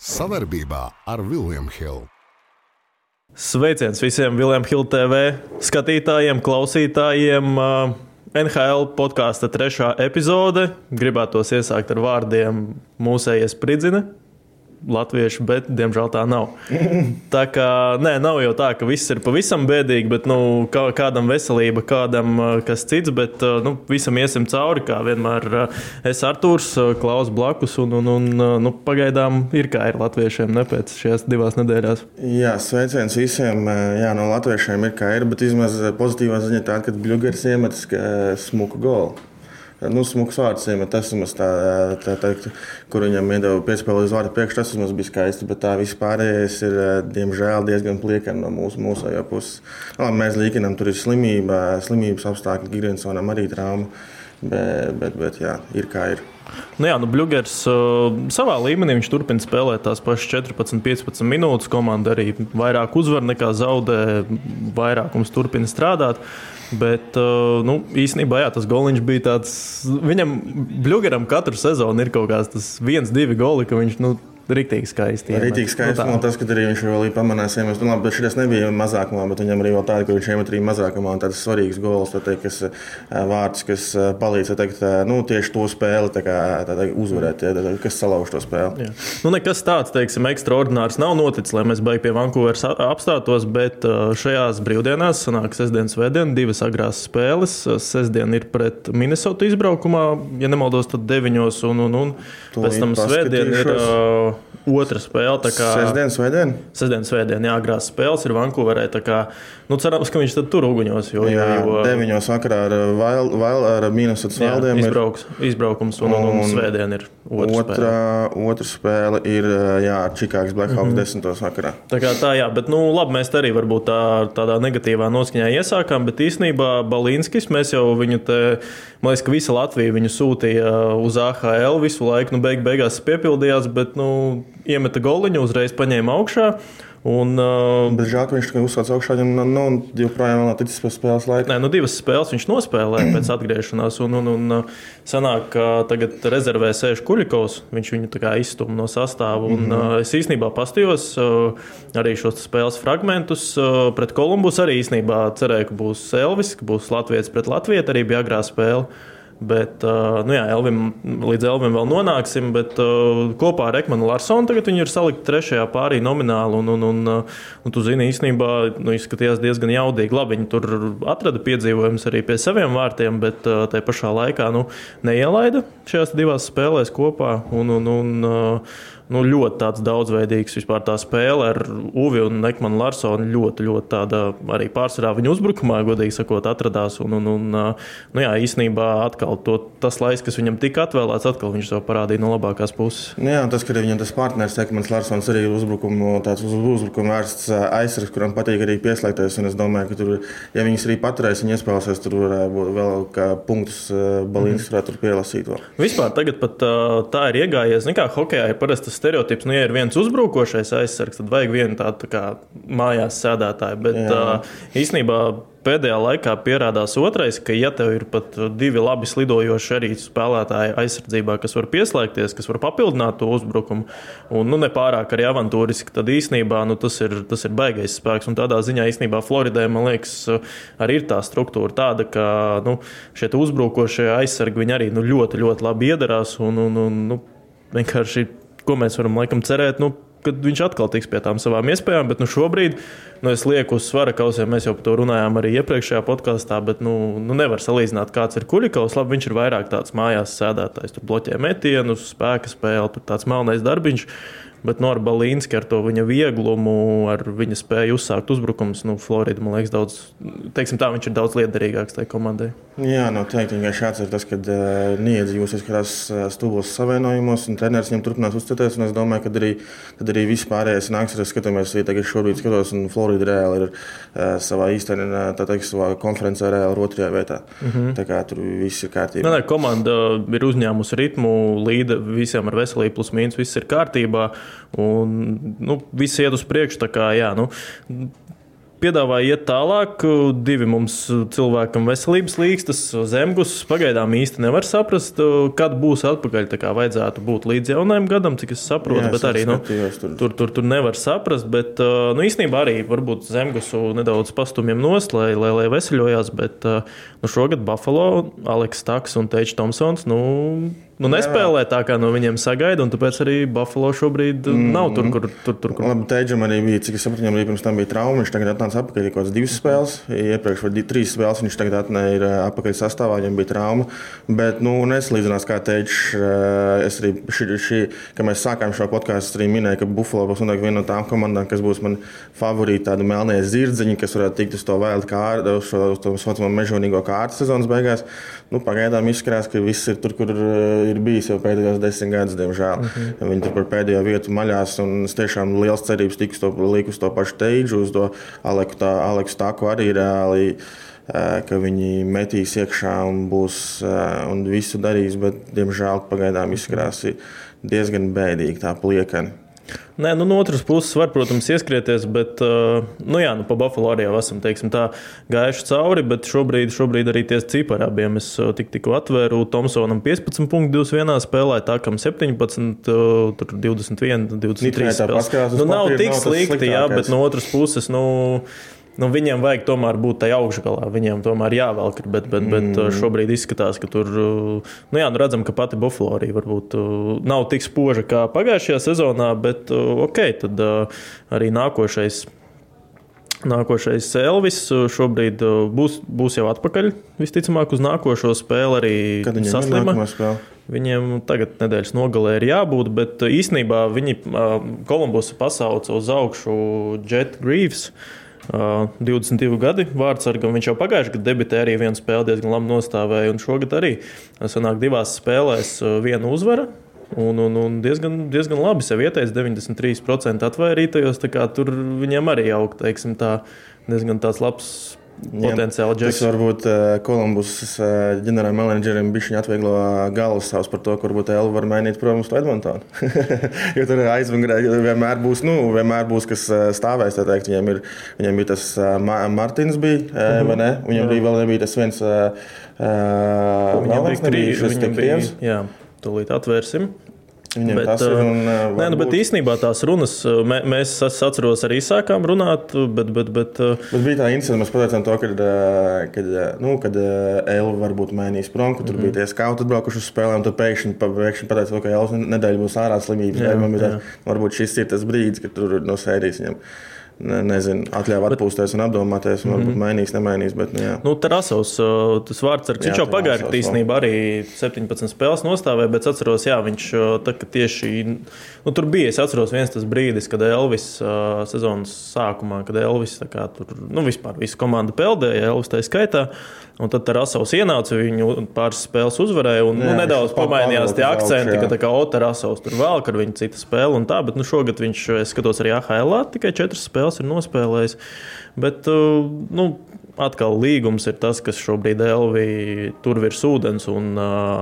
Savarbībā ar Vilniņu Hildu. Sveiciens visiem Vilniņu Hildu TV skatītājiem, klausītājiem. NHL podkāstu trešā epizode. Gribētos iesākt ar vārdiem mūsējies spridzina latviešu, bet diemžēl tā nav. Tā kā nē, nav jau tā, ka viss ir pavisam bēdīgi, bet nu, kā, kādam veselība, kādam kas cits, bet nu, visam iesim cauri. Kā vienmēr es Artūrs, Klaus blakus, un, un, un nu, pagaidām ir kā ir latviešiem ne pēc šajās divās nedēļās. Jā, sveiciens visiem. Jā, no latviešiem ir kā ir, bet vismaz pozitīvā ziņa tā, ka Bluegrass iemetis smuku golu nu, smags vārds, ja tas mums tā, tā teikt, kur viņam iedeva piespēli uz vārdu priekš, tas mums bija skaisti, bet tā vispārējais ir, diemžēl, diezgan pliekani no mūsu, mūsu puses. Labi, mēs līkinam, tur ir slimība, slimības apstākļi, Gigrensonam arī trauma, bet, bet, bet jā, ir kā ir. Nu jā, nu Bluegers uh, savā līmenī turpina spēlēt tās pašas 14, 15 minūtes. Komanda arī vairāk uzvar nekā zaudē, vairākums turpina strādāt. Bet uh, nu, īstenībā jā, tas goliņš bija tāds. Viņam, Bluegeram, katru sezonu ir kaut kāds viens, divi goli, ka viņš nu, Rīktīgi skaisti. Rīktīgi skaisti. Nu, tas, ka arī viņš vēl ir pamanījis, ja mēs, labi, bet šis nebija mazākumā, bet viņam arī vēl tāda, ka viņš iemet arī mazākumā tāds svarīgs gols, teikt, kas vārds, kas palīdz, teikt, nu, tieši to spēli tā kā, tā teikt, uzvarēt, ja, tā, kas salauž to spēli. Jā. Nu, nekas tāds, teiksim, ekstraordinārs nav noticis, lai mēs beig pie Vankūveras apstātos, bet šajās brīvdienās sanāk sestdien, svētdien, divas agrās spēles. Sestdien ir pret Minnesota izbraukumā, ja nemaldos, tad deviņos un, un, un pēc tam svētdien ir. Uh, otra spēle. Sestdienas, svētdien? Sestdienas, svētdien, jā, agrās spēles ir Vankūverē. Kā, nu, cerams, ka viņš tur uguņos. Jo, jā, jo, deviņos vakarā ar, vail, vail, ar mīnus atspēldiem. Izbrauks, izbraukums un, un, un, un svētdien ir otra, otra spēle. Otra spēle ir jā, ar Čikāgas Blackhawks mm -hmm. desmitos vakarā. Tā kā tā, jā, bet nu, labi, mēs arī varbūt tā, tādā negatīvā noskaņā iesākām, bet īstenībā Balīnskis, mēs jau viņu te, man liekas, ka visa Latvija viņu sūtīja uz AHL visu laiku, nu beig, beigās piepildījās, bet, nu, iemeta goliņu, uzreiz paņēma augšā. Un, uh, Bet ka viņš tikai uzsācis augšā, un nu, nu, joprojām nav ticis pēc spēles laika. Nē, nu divas spēles viņš nospēlēja pēc atgriešanās. Un, un, un uh, sanāk, ka tagad rezervē sēž Kuļikovs. Viņš viņu izstumj no sastāvā. Un, mm -hmm. uh, es īstenībā pastījos uh, arī šos spēles fragmentus. Uh, pret Kolumbus arī īstenībā cerēju, ka būs Elvis, ka būs Latvijas pret Latviju. Arī bija agrā spēle. Bet, uh, nu jā, Elvim, līdz Elvim vēl nonāksim, bet uh, kopā ar Ekmanu Larsonu tagad viņi ir salikti trešajā pārī nomināli. Un, un, un, uh, un tu zini, īstenībā nu, izskatījās diezgan jaudīgi. Labi, viņi tur atrada piedzīvojumus arī pie saviem vārtiem, bet tajā pašā laikā nu, neielaida šajās divās spēlēs kopā. Un, un, un, nu, ļoti daudzveidīgs vispār tā spēle ar Uvi un Nekmanu Larsonu. Ļoti, ļoti tāda arī pārsvarā viņa uzbrukumā, godīgi sakot, atradās. Un, un, un, nu, jā, īsnībā atkal to, tas laiks, kas viņam tika atvēlēts, atkal viņš to parādīja no labākās puses. Nu, jā, tas, ka viņam tas partneris, Nekmans Larsons, arī ir uzbrukumu, tāds uz uzbrukumu vērsts aizsargs, kuram patīk arī pieslēgties. Es domāju, ka tur, ja viņas arī paturēs, viņi iespēlēsies, tur varētu būt vēl punktus Balīns mm. varētu pielasīt. Vēl. Vispār tagad pat tā ir iegājies. Nekā hokejā ir parasti stereotips, nu, ja ir viens uzbrukošais aizsargs, tad vajag vienu tādu tā kā mājās sēdētāju. Bet Jā. uh, īstenībā pēdējā laikā pierādās otrais, ka, ja tev ir pat divi labi slidojoši arī spēlētāji aizsardzībā, kas var pieslēgties, kas var papildināt to uzbrukumu, un nu, nepārāk arī avantūriski, tad īstenībā nu, tas, ir, tas ir baigais spēks. Un tādā ziņā īstenībā Floridē, man liekas, arī ir tā struktūra tāda, ka nu, šie uzbrukošie aizsargi arī nu, ļoti, ļoti labi iedarās un, un, un nu, vienkārši ko mēs varam laikam cerēt. Nu, kad viņš atkal tiks pie tām savām iespējām. Bet nu, šobrīd nu, es lieku uz svara kausiem. Mēs jau par to runājām arī iepriekšējā podkāstā. Bet nu, nu, nevar salīdzināt, kāds ir Kuļikovs. Labi, viņš ir vairāk tāds mājās sēdētājs. Tur bloķē metienus, spēka spēli, tur tāds melnais darbiņš. Bet no nu, ar to viņa vieglumu, ar viņa spēju uzsākt uzbrukumus, nu, Florida, man liekas, daudz, teiksim tā, viņš ir daudz liederīgāks tajā komandai. Jā, noteikti. Nu, vienkārši tas, ka uh, niedzījus izskatās uh, stūvos savienojumos, un treneris viņam turpinās uzticēties. Es domāju, ka arī, kad arī viss pārējais nāks, ja skatāmies, ja tagad šobrīd skatos, un Florida reāli ir uh, savā īstenībā, tā teikt, savā konferencē reāli otrajā vietā. Mm -hmm. Tā kā tur viss ir kārtībā. Nē, nē, komanda ir uzņēmusi ritmu, līda visiem ar veselību, plus mīnus, viss ir kārtībā. Un nu, viss iet uz priekšu. Kā, jā, nu, piedāvāja iet tālāk. Divi mums cilvēkam veselības līgstas, zemgus. Pagaidām īsti nevar saprast, kad būs atpakaļ. Tā kā vajadzētu būt līdz jaunajam gadam, cik es saprotu. Jā, bet arī nu, tur. Tur, tur, tur nevar saprast. Bet nu, īstenībā arī varbūt zemgusu nedaudz pastumjam nost, lai, lai, lai veseļojās. Bet nu, šogad Buffalo, Aleks Taks un Teičs Tomsons. Nu, nu, nespēlē tā, kā no viņiem sagaida. Tāpēc arī Buffalo šobrīd mm. nav tur, kur. Tur, tur, kur... Labi, Teidžam arī bija, cik es saprotu, viņam pirms tam bija trauma. Viņš tagad atnāca atpakaļ kaut kādas divas spēles. Iepriekš vai trīs spēles viņš tagad atnāca ir atpakaļ sastāvā, viņam bija trauma. Bet, nu, nesalīdzinās kā Teidžs. Es arī, šī, šī, kad mēs sākām šo podkāstu, arī minēju, ka Buffalo būs viena no tām komandām, kas būs man favorīta, tāda melnie zirdziņi, kas varētu tikt uz to vēl kārtu, uz šo uz to saucamo mežonīgo kārtu sezonas beigās. Nu, pagaidām izskatās, ka viss ir tur, kur ir bijis jau pēdējos desmit gadus, diemžēl. Mm -hmm. Viņi tur par pēdējo vietu maļās, un es tiešām liels cerības tiku to, uz to pašu teidžu, uz to Aleku, tā, Aleksu Taku arī reāli ka viņi metīs iekšā un būs un visu darīs, bet, diemžēl, pagaidām izskatās diezgan bēdīgi tā pliekani. Nē, nu, no otras puses, var, protams, ieskrieties, bet, uh, nu, jā, nu, pa Buffalo arī jau esam, teiksim, tā gājuši cauri, bet šobrīd, šobrīd arī tie cipari abiem es uh, tik, tikko atvēru. Tomsonam 15 punktu vienā spēlē, Tākam 17, uh, tur 21, 23 spēlēs. Nu, nav tik slikti, jā, bet no otras puses, nu nu, viņiem vajag tomēr būt tajā augšgalā. Viņiem tomēr jāvelk, bet, bet, bet mm. šobrīd izskatās, ka tur, nu, jā, nu redzam, ka pati Buffalo arī varbūt nav tik spoža kā pagājušajā sezonā, bet ok, tad arī nākošais. Nākošais Elvis šobrīd būs, būs jau atpakaļ. Visticamāk, uz nākošo spēli arī saslima. Viņiem tagad nedēļas nogalē ir jābūt, bet īsnībā viņi Kolumbusu pasauca uz augšu Jet Greaves. Uh, 22 gadi vārdsargam. Viņš jau pagājušajā gadā debitēja arī vienu spēli, diezgan labi nostāvēja. Šogad arī sanāk divās spēlēs viena uzvara. Un, un, un diezgan, diezgan labi sev ieteicis 93% atvairītajos. Tur viņam arī aug, teiksim, tā, diezgan labs potenciāli džeks. Tas varbūt Kolumbus uh, uh ģenerālmenedžerim bija atvieglo galvas savus par to, ka varbūt Elva var mainīt prom uz Edmontonu. jo tur aizmugurē vienmēr būs, nu, vienmēr būs kas stāvēs. Teikt, viņam, ir, viņam bija tas uh, Martins, bija, mm -hmm. vai ne? Viņam jā. bija vēl nebija tas viens. Uh, viņam bija krīzes, viņam bija. Jā, tūlīt atvērsim. Viņam bet, tas ir. Un, uh, nē, nu, bet īstenībā tās runas, mē, mēs atceros, arī sākām runāt. Bet, bet, bet, bet bija tā incidents, mēs pateicām to, kad, kad, nu, kad Elva varbūt mainīs prom, ka tur mm -hmm. bija tie skauti atbraukuši uz spēlēm. Tad pēkšņi, pēkšņi pateica, ka Elva nedēļa būs ārā slimības. Jā, jā. Varbūt šis ir tas brīdis, kad tur no sērijas viņam ne, nezinu, atļāva atpūsties un apdomāties, un mm -hmm. varbūt mainīs, nemainīs. Bet, nu, jā. nu, Tarasovs, tas vārds ar viņš jau pagājušajā īstenībā arī 17 spēles nostāvēja, bet atceros, jā, viņš tā, tieši nu, tur bija. Es atceros viens tas brīdis, kad Elvis uh, sezonas sākumā, kad Elvis kā, tur, nu, vispār visu komandu peldēja, Elvis tā skaitā. Un tad Rasovs ienāca, viņu pāris spēles uzvarēja, un Jā, nu, nedaudz pamainījās tie akcenti, ka tā kā Ota Rasovs tur vēl, kad viņa cita spēle un tā, bet nu, šogad viņš, es skatos, arī AHL tikai četras spēles ir nospēlējis. Bet, uh, nu, atkal līgums ir tas, kas šobrīd Elvija tur virs ūdens. Un,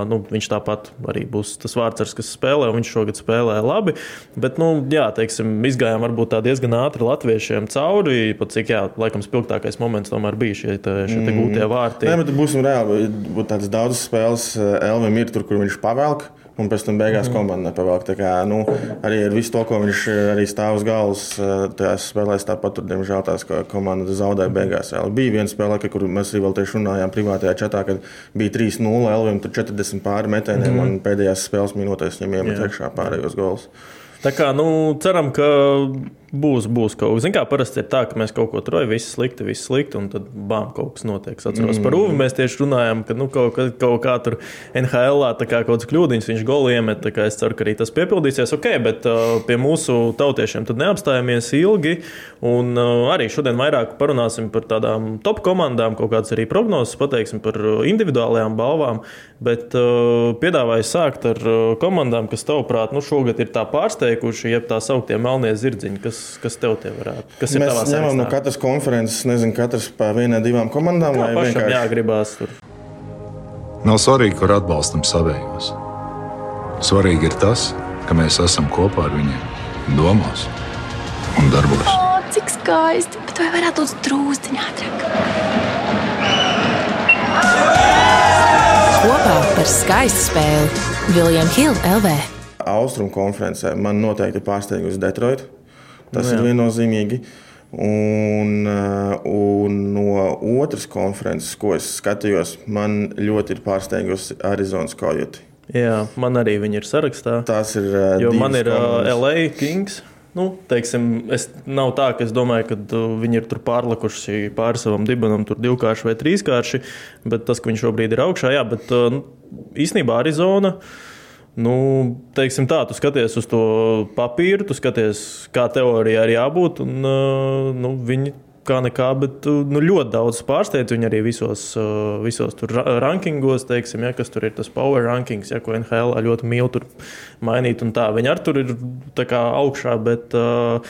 nu, viņš tāpat arī būs tas vārds, kas spēlē. Viņš šogad spēlē labi. Bet, nu, jā, teiksim, izgājām varbūt diezgan ātri latviešiem cauri. Pat cik, jā, laikam, spilgtākais moments tomēr bija šie, te, šie te gūtie mm. vārti. Nē, bet būsim reāli. Būtu tādas daudzas spēles Elvim ir tur, kur viņš pavelk un pēc tam beigās mm. komanda nepavēl. Kā, nu, arī ar visu to, ko viņš arī stāv uz galvas, eh, tajās spēlēs tāpat, tur, diemžēl, tās komanda zaudēja beigās. Jā. Bija viena spēle, kur mēs arī vēl tieši runājām privātajā čatā, kad bija 3-0, Elvim tur 40 pāri metieniem, mm. un pēdējās spēles minūtēs viņam iemet iekšā pārējos gols. Tā kā nu, ceram, ka būs, būs kaut kas. Ziniet, kā parasti ir tā, ka mēs kaut ko tur rojam, viss slikti, viss slikti, un tad bām kaut kas notiek. Es atceros mm. par Uvi, mēs tieši runājām, ka nu, kaut, kaut, kaut kā tur NHL kā kaut kāds kļūdiņš, viņš goli iemet. Es ceru, ka arī tas piepildīsies. Ok, bet uh, pie mūsu tautiešiem tad neapstājamies ilgi. Un uh, arī šodien vairāk parunāsim par tādām top komandām, kaut kādas arī prognozes, pateiksim par individuālajām balvām. Bet uh, piedāvāju sākt ar uh, komandām, kas, tavuprāt, nu, šogad ir tā pārsteiguši, jeb tā sauktie melnie zirdziņi. Kas, kas tev te varētu? Kas ir Mēs ņemam no katras konferences, nezinu, katrs pa vienai, divām komandām. Kā vai vienkārši jāgribās tur? Nav svarīgi, kur atbalstam savējos. Svarīgi ir tas, ka mēs esam kopā ar viņiem domās un darbos. O, cik skaisti! Bet vai varētu būt drūzdiņā ātrāk? Kopā par skaistu spēli Viljams Hilde LV. Austrumu konferencē man noteikti pārsteigusi Detroit. Tas Nu jā. ir viennozīmīgi. Un, uh, un no otras konferences, ko es skatījos, man ļoti ir pārsteigusi Arizonas Coyote. Jā, man arī viņi ir sarakstā. Tās ir. uh, Jo man ir uh, komandas. LA Kings. Nu, teiksim, es, nav tā, ka es domāju, ka uh, viņi ir tur pārlikuši pāri savam dibenam, tur divkārši vai trīskārši. Bet tas, ka viņš šobrīd ir augšā, jā, bet uh, nu, īstenībā Arizona. Nu, teiksim tā, tu skaties uz to papīru, tu skaties, kā teorijā ir jābūt. Un, uh, nu, viņi kā nekā, bet nu, ļoti daudz pārsteidz viņi arī visos, uh, visos tur ra- rankingos, teiksim, ja, kas tur ir tas power rankings, ja, ko NHL ļoti mīl tur mainīt. un tā. Viņi arī tur ir augšā, bet uh,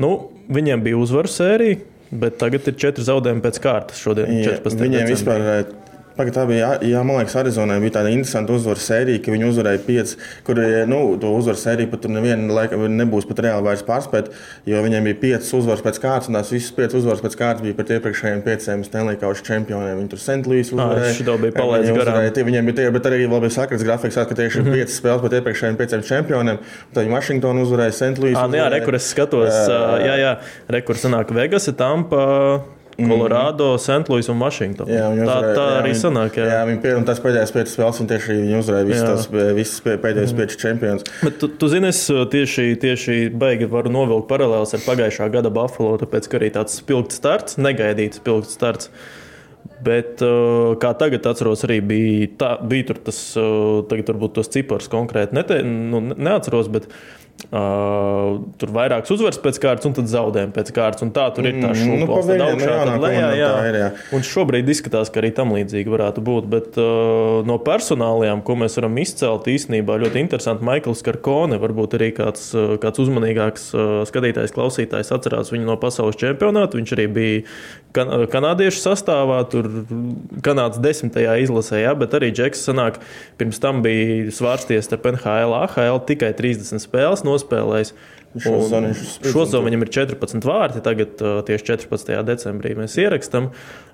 nu, viņiem bija uzvaru sērija. Bet tagad ir četri zaudējumi pēc kārtas. Šodien Jā, 14. Viņiem decembrī. vispār. Pagad, tā bija, jā, jā, man liekas, Arizonai bija tāda interesanta uzvaru sērija, ka viņi uzvarēja pieci, kur eh, nu, to uzvaru sēriju pat tur neviena laika nebūs pat reāli vairs pārspēt, jo viņiem bija piecas uzvaras pēc kārtas, un tās visas piecas uzvaras pēc kārtas bija pret iepriekšējiem pieciem Stanley Kausa čempioniem. Viņi tur. Louis uzvarēja. šito bija palaidis Viņi garām. Viņiem bija tie, bet arī vēl bija sakrits grafiks, ka tieši Mhm. ir piecas spēles pret iepriekšējiem pieciem čempioniem. Tad viņi Washingtonu uzvarēja. Ah, nu jā, rekur es skatos. ā, Jā, jā, rekur sanāk Vegas, Tampa, Colorado, St. Louis un Washington. Mhm. Jā, tā, uzvarēja, tā jā, arī viņi- sanāk. Jā. Jā, viņi pēdējās, tās pēdējās piecas spēles, viņi tieši viņi uzvarēja visas tās visas pē- pēdējos piecus čempionus. Bet tu, tu zini, es tieši, tieši baigi varu novilkt paralēlus ar pagājušā gada Buffalo, tāpēc ka arī tāds spilgts starts, negaidīts spilgts starts. Bet, uh, kā tagad atceros, arī bija, tā, bija tur tas, uh, tagad varbūt tos ciparus konkrēti nete, nu, ne- neatceros, bet uh, tur vairākas uzvaras pēc kārtas un tad zaudējumi pēc kārtas. Tā tur ir tā Mm, šūpa. nu, tā ir, jā. Un šobrīd izskatās, ka arī tam līdzīgi varētu būt. Bet uh, no personālajām, ko mēs varam izcelt, īstenībā ļoti interesanti. Maikls Karkone, varbūt arī kāds, uh, kāds uzmanīgāks uh, skatītājs, klausītājs atcerās viņu no pasaules čempionāta. Viņš arī bija kan kanādiešu sastāvā, tur Kanādas desmitajā izlasē, jā, bet arī Džeks sanāk, pirms tam bija svārsties starp NHL, AHL tikai 30 spēles nospēlējis. Šo sezonu viņam ir 14 vārti, tagad uh, tieši 14. decembrī mēs ierakstām.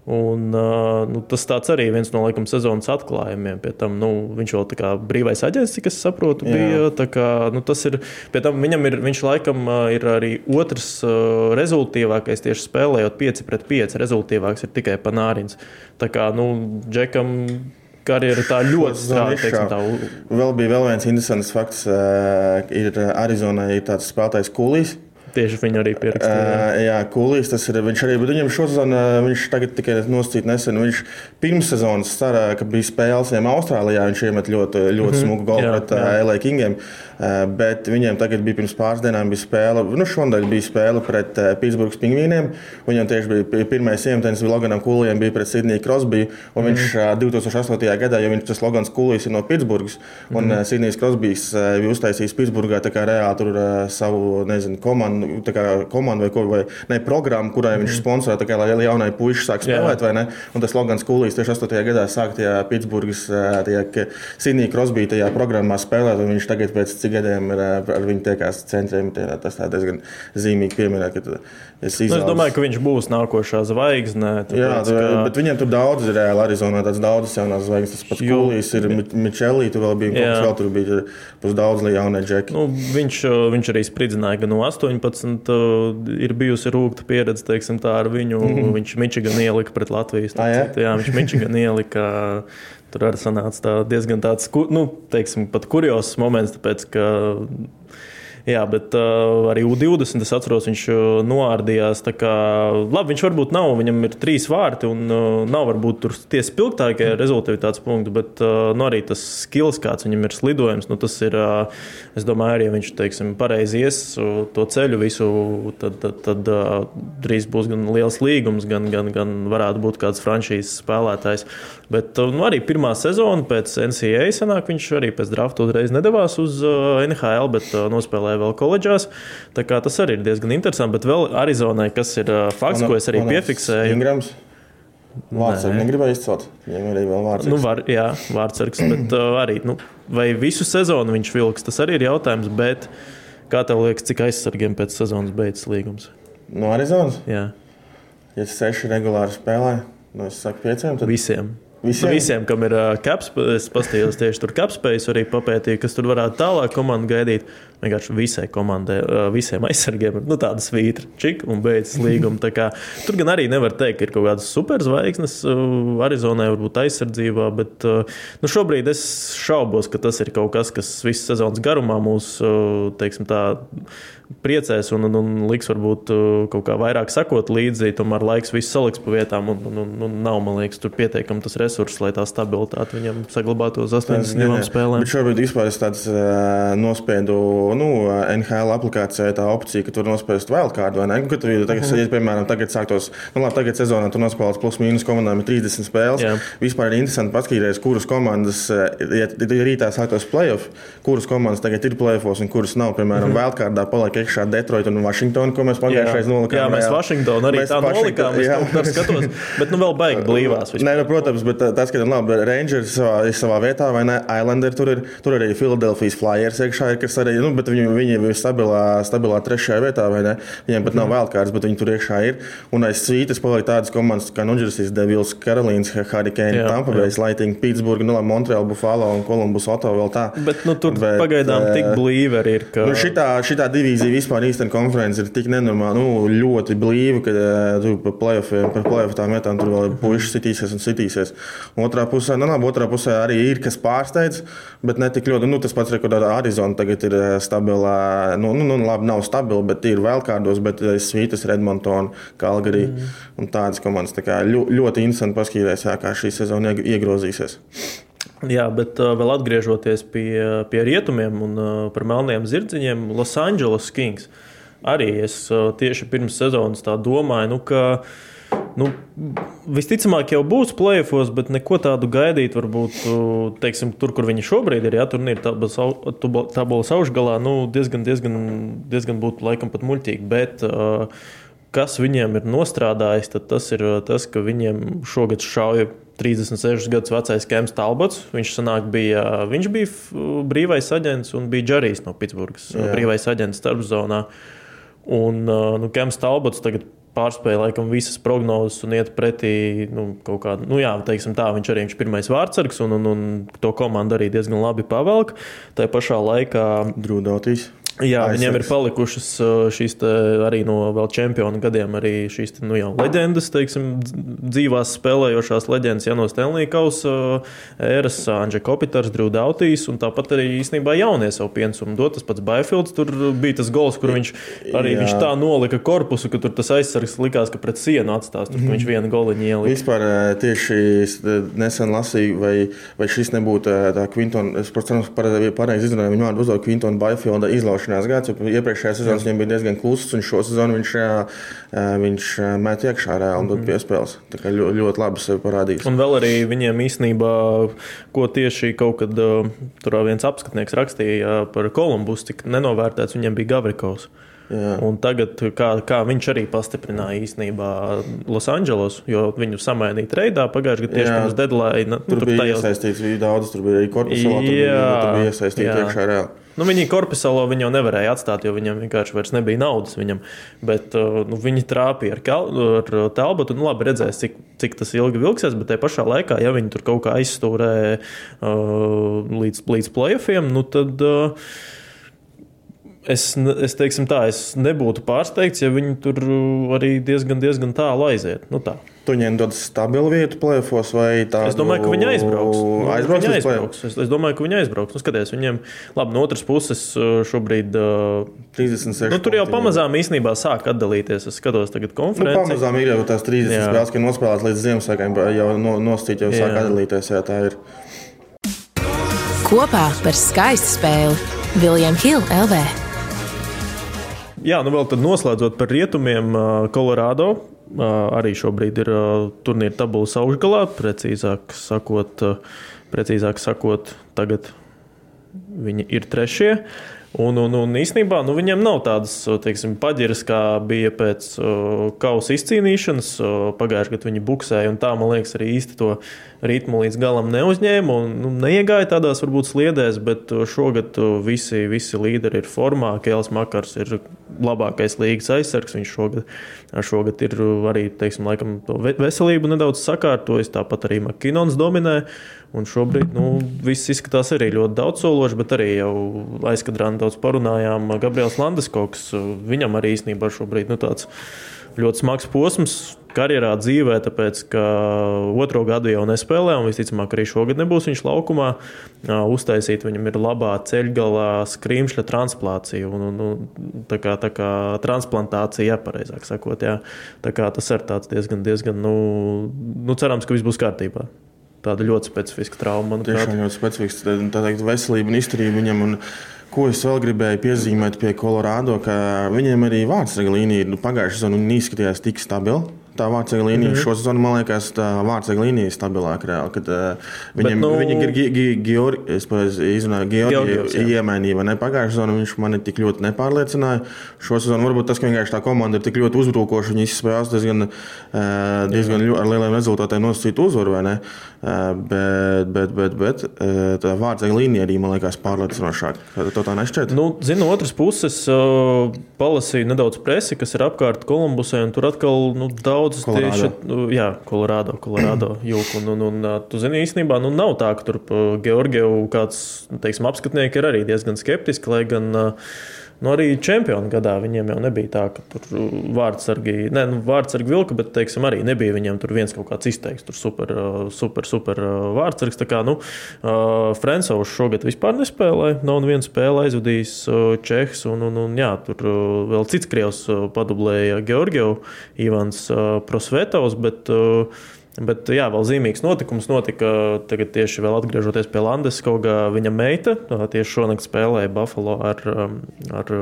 Uh, nu, tas arī viens no laikam, sezonas atklājumiem. Pie tam, nu, viņš vēl tā kā brīvais aģents, cik es saprotu, bija. Kā, nu, tas ir, tam viņam ir, viņš laikam uh, ir arī otrs uh, rezultātīvākais tieši spēlējot 5 pret 5. Rezultātīvāks ir tikai Panārins. Tā kā, nu, Džekam. Karjera tā ļoti u- Vēl bija vēl viens interesants fakts. Ir Arizonā ir tāds spēlētājs Kulīs. Tieši viņi arī pierakstīja. Uh, jā, Kulīs tas ir. Viņš arī, bet viņam šodien, viņš tagad tikai nosacīt nesen, viņš pirms sezonas starā, ka bija spēles viņam Austrālijā, viņš iemet ļoti, ļoti mm -hmm. smuku golu Jā, pret LA Kingiem. Bet viņiem tagad bija pirms pāris dienām bija spēle, nu šonadēļ bija spēle pret Pitsburgas pingvīniem. Viņam tieši bija pi- pirmais iemetens Loganam Kulijam bija pret Sidniju Krosbiju, un viņš uh, 2008. gadā, jo viņš tas Logans Kulijs ir no Pitsburgas, un uh, Sidnijs Krosbijs uh, bija uztaisījis Pitsburgā tā kā reāli tur savu, nezinu, komandu, tā kā komandu vai, ko, vai ne, programmu, kurai viņš sponsorē, tā kā lai jaunai puiši sāk spēlēt? Un tas Logans Kulijs tieši 8. gadā sāk tajā Pitsburgas, tajā K- Sidnija Krosbija tajā programmā spēlēt, viņš tagad pēc cik gadiem ir ar viņu tiekās centriem. tie- Tas tā diezgan zīmīgi pieminēt, ka tu esi Nu, es domāju, ka viņš būs nākošā zvaigzne. Jā, tāpēc, ka- bet viņiem tur daudz ir reāli Arizonā, tāds daudzas jaunās zvaigznes. Tas pats Kulīs ir Mičelī, tur vēl bija vēl, tur bija pus daudz jaunie džeki. Nu, viņš, viņš arī spridzināja, ka no 18 uh, ir bijusi rūkta pieredze teiksim, ar viņu. Mm -hmm. Viņš Mičigan ielika pret Latviju. Ah, jā? jā, viņš Mičigan ielika. Tur arī sanāca tā diezgan tāds, nu, teiksim, pat kurios moments, tāpēc, ka Jā, bet uh, arī U20 es atceros, viņš uh, noārdījās. Kā, labi, viņš varbūt nav, viņam ir trīs vārti un uh, nav varbūt tur tie spilgtākie rezultātāts punkti, bet uh, nu, arī tas skills, kāds viņam ir slidojums, nu, tas ir, uh, es domāju, arī ja viņš, teiksim, pareizi ies to ceļu visu, tad, tad, tad uh, drīz būs gan liels līgums, gan, gan, gan varētu būt kāds franšīzes spēlētājs. Bet nu, arī pirmā sezona pēc NCAA sanāk, viņš arī pēc drafta uzreiz nedavās uz uh, NHL, bet uh, nospēlēja vēl koledžās. Tā kā tas arī ir diezgan interesanti. Bet vēl Arizonai, kas ir uh, fakts, ko es arī piefiksēju. Ingrams. Vārds arī negribēja izcelt. Viņam arī vēl vārds. Nu, var, jā, vārdsargs, bet uh, arī nu, vai visu sezonu viņš vilks, tas arī ir jautājums. Bet, Kā tev liekas, cik aizsargiem pēc sezonas beidzas līgums? No Arizonas? Jā, Ja seši regulāri spēlē, no es saku pieciem, tad visiem. Visiem? Nu, visiem, kam ir caps, es paskatījos tieši tur capspējas, arī papētīju, kas tur varētu tālāk komandu gaidīt. Vienkārši visai komandai, visiem aizsargiem ir nu, tāda svītra, čik un beidzas līguma. Kā Tur gan arī nevar teikt, ka ir kaut kādas superzvaigznes Arizonai, varbūt aizsardzībā, bet nu, šobrīd es šaubos, ka tas ir kaut kas, kas visas sezonas garumā mūs teiksim, tā, priecēs un, un, un liks varbūt kaut kā vairāk sakot līdzi. Tomēr laiks viss saliks pa vietām un, un, un, un nav, man liekas, tur pietiekami tas resurss, lai tā stabilitāte viņam saglabātos 82 spēlēm. Bet šobrīd vispār es tāds uh, nospiedu nu, NHL aplikācijā tā opcija, ka tur nospēst wildcard vai ne. Nu, Kad tu tagad, ja, piemēram, tagad sāktos, nu labi, tagad sezonā tur nospēlēts plus mīnus komandām ir 30 spēles. Jā. Vispār ir interesanti paskatīties, kuras komandas, eh, ja rītā sāktos playoff, kuras komandas tagad ir playoffs un kuras nav. Piemēram, mm -hmm. wildcardā paliek iekšā Detroit un Washington, ko mēs pagājušajā nolikām. Jā, mēs. Vašingtonu arī Mēs tā nolikām. Es tam tur skatos, bet nu vēl baigi blīvās. vispār. Nē, nu, protams, bet tā- tas, ka labi, Rangers savā, savā vietā, vai ne? Islander tur ir, tur arī Philadelphia Flyers iekšā, ir, kas arī, nu, bet viņi, viņi ir stabilā, stabilā trešajā vietā? Viņiem pat nav vēl kāds, bet viņi tur iekšā ir. Un aiz svītas paliek tādas komandas kā Nudžersijas, Devils, Karolīnas, Hurricane, Tampa. Bay, Lightning, Pittsburgh, nu, labi, Montreal, Buffalo un Columbus, Ottawa vēl tā. Bet nu, tur Bet, pagaidām tik eh, blīvi arī ir. Ka... Nu, šitā, šitā divīzija vispār īstenībā konference ir tik nenormāla, nu, ļoti blīva, ka eh, tu par playoffiem, par playoff tām vietām tur vēl ir puikas sitīsies un sitīsies. Otrā pusē, nu, labi, otrā pusē arī ir kas pārsteidz, bet ne tik ļoti. Nu, tas pats, kur ar Arizonu tagad ir eh, stabilā, nu, nu, nu labi, nav stabila, bet ir vēl kādos, bet eh, Svītas, Redmontona, Kalgarī mm. un tādas komandas. Tā kā ļo, ļoti interesanti paskatīties, kā šī sezona ieg- iegrozīsies. Jā, bet uh, vēl atgriežoties pie, pie rietumiem un uh, par melniem zirdziņiem, Los Angeles Kings. Arī es uh, tieši pirms sezonas tā domāju, nu, ka nu, visticamāk jau būs plēfos, bet neko tādu gaidīt. Varbūt teiksim, tur, kur viņi šobrīd ir, ja tur ir tabulas tabulas augšgalā, nu, diezgan, diezgan, diezgan būtu laikam pat muļķīgi. Bet, kas viņiem ir nostrādājis, tas ir tas, ka viņiem šogad šauja 36 gadus vecais Kems Talbots. Viņš, sanāk, bija, viņš bija brīvais aģents un bija Džarijs no Pitsburgas. Jā. Brīvais aģents starpzonā. Un nu, Kems Talbots tagad pārspēja laikam visas prognozes un iet pretī nu, kaut kādam, nu jā, teiksim tā, viņš arī ir pirmais vārdsargs un, un, un to komandu arī diezgan labi pavelk. Tā pašā laikā Drūdautīs. Jā, Aizsargs. viņiem ir palikušas uh, šīs te arī no vēl čempionu gadiem, arī šīs te, nu, jau leģendas, teiksim, dz- dzīvās spēlējošās leģendas, Janos Tenlī Kausa, Eras, Anģa Kopitars, Drūdautīs, un tāpat arī īstenībā jaunie savu pienesumu dot. Tas pats Baifields, tur bija tas gols, kur viņš arī Jā. viņš tā nolika korpusu, ka tur tas aizsargs likās, ka pret sienu atstās, tur, viņš vienu goliņu ielika. Vispār eh, tieši es, nesen lasīju, vai, vai šis nebūtu tā Quintona, es, protams, pareizi izrunāju viņu vārdu uzdot Quintona Baifielda izlaušanās gads, iepriekšējā sezonā viņam bija diezgan kluss, un šo sezonu viņš, viņš met iekšā reāli un dod piespēles. Tā kā ļoti, ļoti labi sevi parādījis. Un vēl arī viņiem īstenībā, ko tieši kaut kad tur viens apskatnieks rakstīja par Kolumbus, cik nenovērtēts viņiem bija Gavrikovs. Tagad, kā, kā viņš arī pastiprināja īstenībā Losandželos, jo viņu samainīja treidā pagājušajā gadā tieši Jā. pirms deadline. Tur Nu, bija tajos- iesaistīts bija daudz, tur bija arī korpusā, tur Jā, tur bija iesaistīts iekšā reāli. Nu, viņi korpusālo viņu jau nevarēja atstāt, jo viņam vienkārši vairs nebija naudas. Viņam. Bet uh, nu, viņi trāpīja ar, kel- ar telpu. Nu, labi, redzēs, cik, cik tas ilgi vilksies. Bet tajā pašā laikā, ja viņi tur kaut kā aizstūrē uh, līdz, līdz playoffiem, nu, tad. Uh, Es, es, teiksim tā, es nebūtu pārsteigts, ja viņi tur arī diezgan, diezgan tālu aiziet. Nu, tā. Tu viņiem dod stabilu vietu plēfos vai tā? Es domāju, ka viņi aizbrauks. Nu, Aizbrauks viņi aizbrauks. Es, es domāju, ka viņi aizbrauks. Nu, skaties, viņiem, labi, no otras puses, uh, šobrīd. uh, 36. Nu, tur jau pamazām īstenībā sāk atdalīties. Es skatos, tagad Nu, konferenci. pamazām ir jau tās 30 Jā. spēles, kas nospēlētas līdz Ziemassvētkiem, jau no, nostīt, jau sāk Jā. atdalīties. Jā, tā ir. Kopā par skaistu spēli Viljams Hilde LV. Jā, nu vēl noslēdzot par rietumiem, Kolorādo arī šobrīd ir turnīra tabulas augšgalā. Precīzāk sakot, precīzāk sakot tagad viņi ir trešie. Un, un, un īsnībā nu, viņiem nav tādas teiksim, paģiras, kā bija pēc uh, kausa izcīnīšanas. Uh, Pagājušajā gadā viņi buksēja, un tā, man liekas, arī īsti to ritmu līdz galam neuzņēma un nu, neiegāja tādās varbūt sliedēs, bet šogad visi, visi līderi ir formā. Kēls Makars ir labākais līgas aizsargs. Viņš šogad, šogad ir arī teiksim, laikam, veselību nedaudz sakārtojis. Tāpat arī Makinons dominē. Un šobrīd nu, viss izskatās arī ļoti daudzsološi, bet arī jau aizkadrā nedaudz parunājām. Gabriels Landeskoks, viņam arī īstenībā šobrīd nu, tāds ļoti smags posms karjerā, dzīvē, tāpēc ka otro gadu jau nespēlē, un visticamāk arī šogad nebūs viņš laukumā. Uztaisīt viņam ir labā ceļgalā skrimšļa transplācija, un, un, un tā kā, tā kā transplantācija, ja pareizāk sakot, jā. Tā kā tas ir tāds diezgan, diezgan, nu, nu cerams, ka viss būs kārtībā tāda ļoti specifiska trauma. Tiešām ļoti specifiska. Tā teikt, veselība un izturība viņam. Un Ko es vēl gribēju piezīmēt pie Colorado, ka viņiem arī vārdsarga līnija nu, pagājušajā sezonā neizskatījās tik stabila tā vārdsarga līnija. Mm -hmm. Šo sezonu man liekas, tā vārdsarga līnija ir stabilāka. Reāli, kad, uh, viņam, Bet, nu, viņi ir Georgiju iemainīja, ne? Pagājušajā sezonā viņš mani tik ļoti nepārliecināja. Šo sezonu varbūt tas, ka vienkārši tā komanda ir tik ļoti uzbrukoša, viņi izspēlējās diezgan, uh, diezgan ļo, ar lieliem rezultātiem nosacīt uzvaru, vai ne? Uh, bet, bet, bet, bet uh, tā vārdsarga līnija arī man liekas pārliecinošāka. Tā tā nešķiet. Nu, zinu, otras puses, uh, palasīju nedaudz presi, kas ir apkārt Kolumbusai, un tur atkal nu, daudz daudzas tieši nu, jā, Kolorādo, Kolorādo jūku. Un, un, un, tu zini, īstenībā nu, nav tā, ka tur Georgiju kāds nu, teiksim, apskatnieki ir arī diezgan skeptiski, lai gan. Uh, Nu, arī čempionu gadā viņiem jau nebija tā, ka tur vārdsargi, ne, nu, vārdsargi vilka, bet teiksim, arī nebija viņiem tur viens kaut kāds izteikts, tur super, super, super vārdsargs. Tā kā nu, Frensovs šogad vispār nespēlēja, nav neviena spēle aizvadījis Čehs, un, un, un jā, tur vēl cits krievs padublēja Georgiju, Ivans Prosvetovs, bet Bet jā, vēl zīmīgs notikums notika tagad tieši vēl atgriežoties pie Landes, kaut kā viņa meita tieši šonakt spēlēja Buffalo ar, ar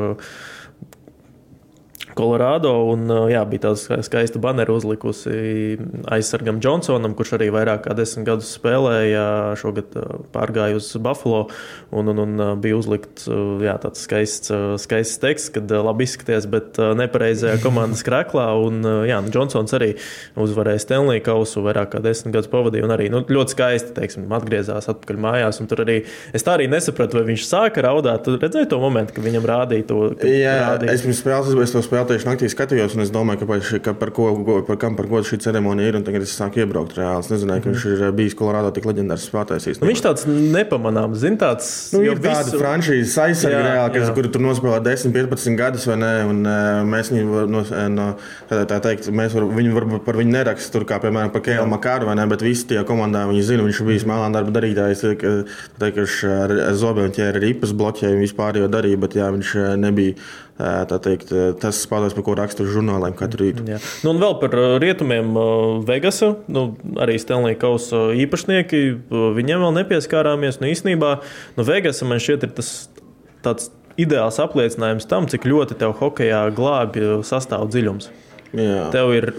Kolorādo. Un, jā, bija tāda skaista banera uzlikusi aizsargam Džonsonam, kurš arī vairāk kā desmit gadus spēlēja. Šogad pārgāja uz Buffalo un, un, un bija uzlikts jā, tāds skaists, skaists teksts, kad labi izskaties, bet nepareizajā komandas krēklā. Un, jā, nu, Džonsons arī uzvarēja Stanley kausu, vairāk kā desmit gadus pavadīja un arī nu, ļoti skaisti teiksim, atgriezās atpakaļ mājās. Tur arī es tā arī nesapratu, vai viņš sāka raudāt. Tu redzēji to momentu, kad viņam rādīja to. Jā, rādīja. es pirms spēles, es to spēlēju vēl tieši naktī skatījos, un es domāju, ka, par, ka par, ko, par, kam, par ko šī ceremonija ir. Tagad es sāku iebraukt reāli. Es nezināju, ka viņš ir eh, bijis Kolorādo tik leģendārs spēlētājs. Nu, viņš tāds nepamanāms, zina, tāds nu, tāda franšīzes aizsardzība, reāli, kas, kuru tur nospēlē 10, 15 gadus, vai ne? Un, uh, mēs viņu, no, no, tā, teikt, mēs var, viņu varbūt par viņu nerakstu, tur kā piemēram par Kēlu Makāru, vai ne? Bet visi tie komandā viņi zina, viņš ir bijis mēlāna darba darītājs. Viņš ar zobiem ķēra ripas, bloķēja vispār jau darīja, bet jā, viņš nebija teikt, tas spēlēs, par ko raksta žurnāliem katru rītu. Jā. Nu, un vēl par rietumiem Vegasa, nu, arī Stanley Kausa īpašnieki, viņiem vēl nepieskārāmies. Nu, īsnībā nu, Vegasa man šķiet ir tas tāds ideāls apliecinājums tam, cik ļoti tev hokeja glābj sastāv dziļums. Jā. Tev ir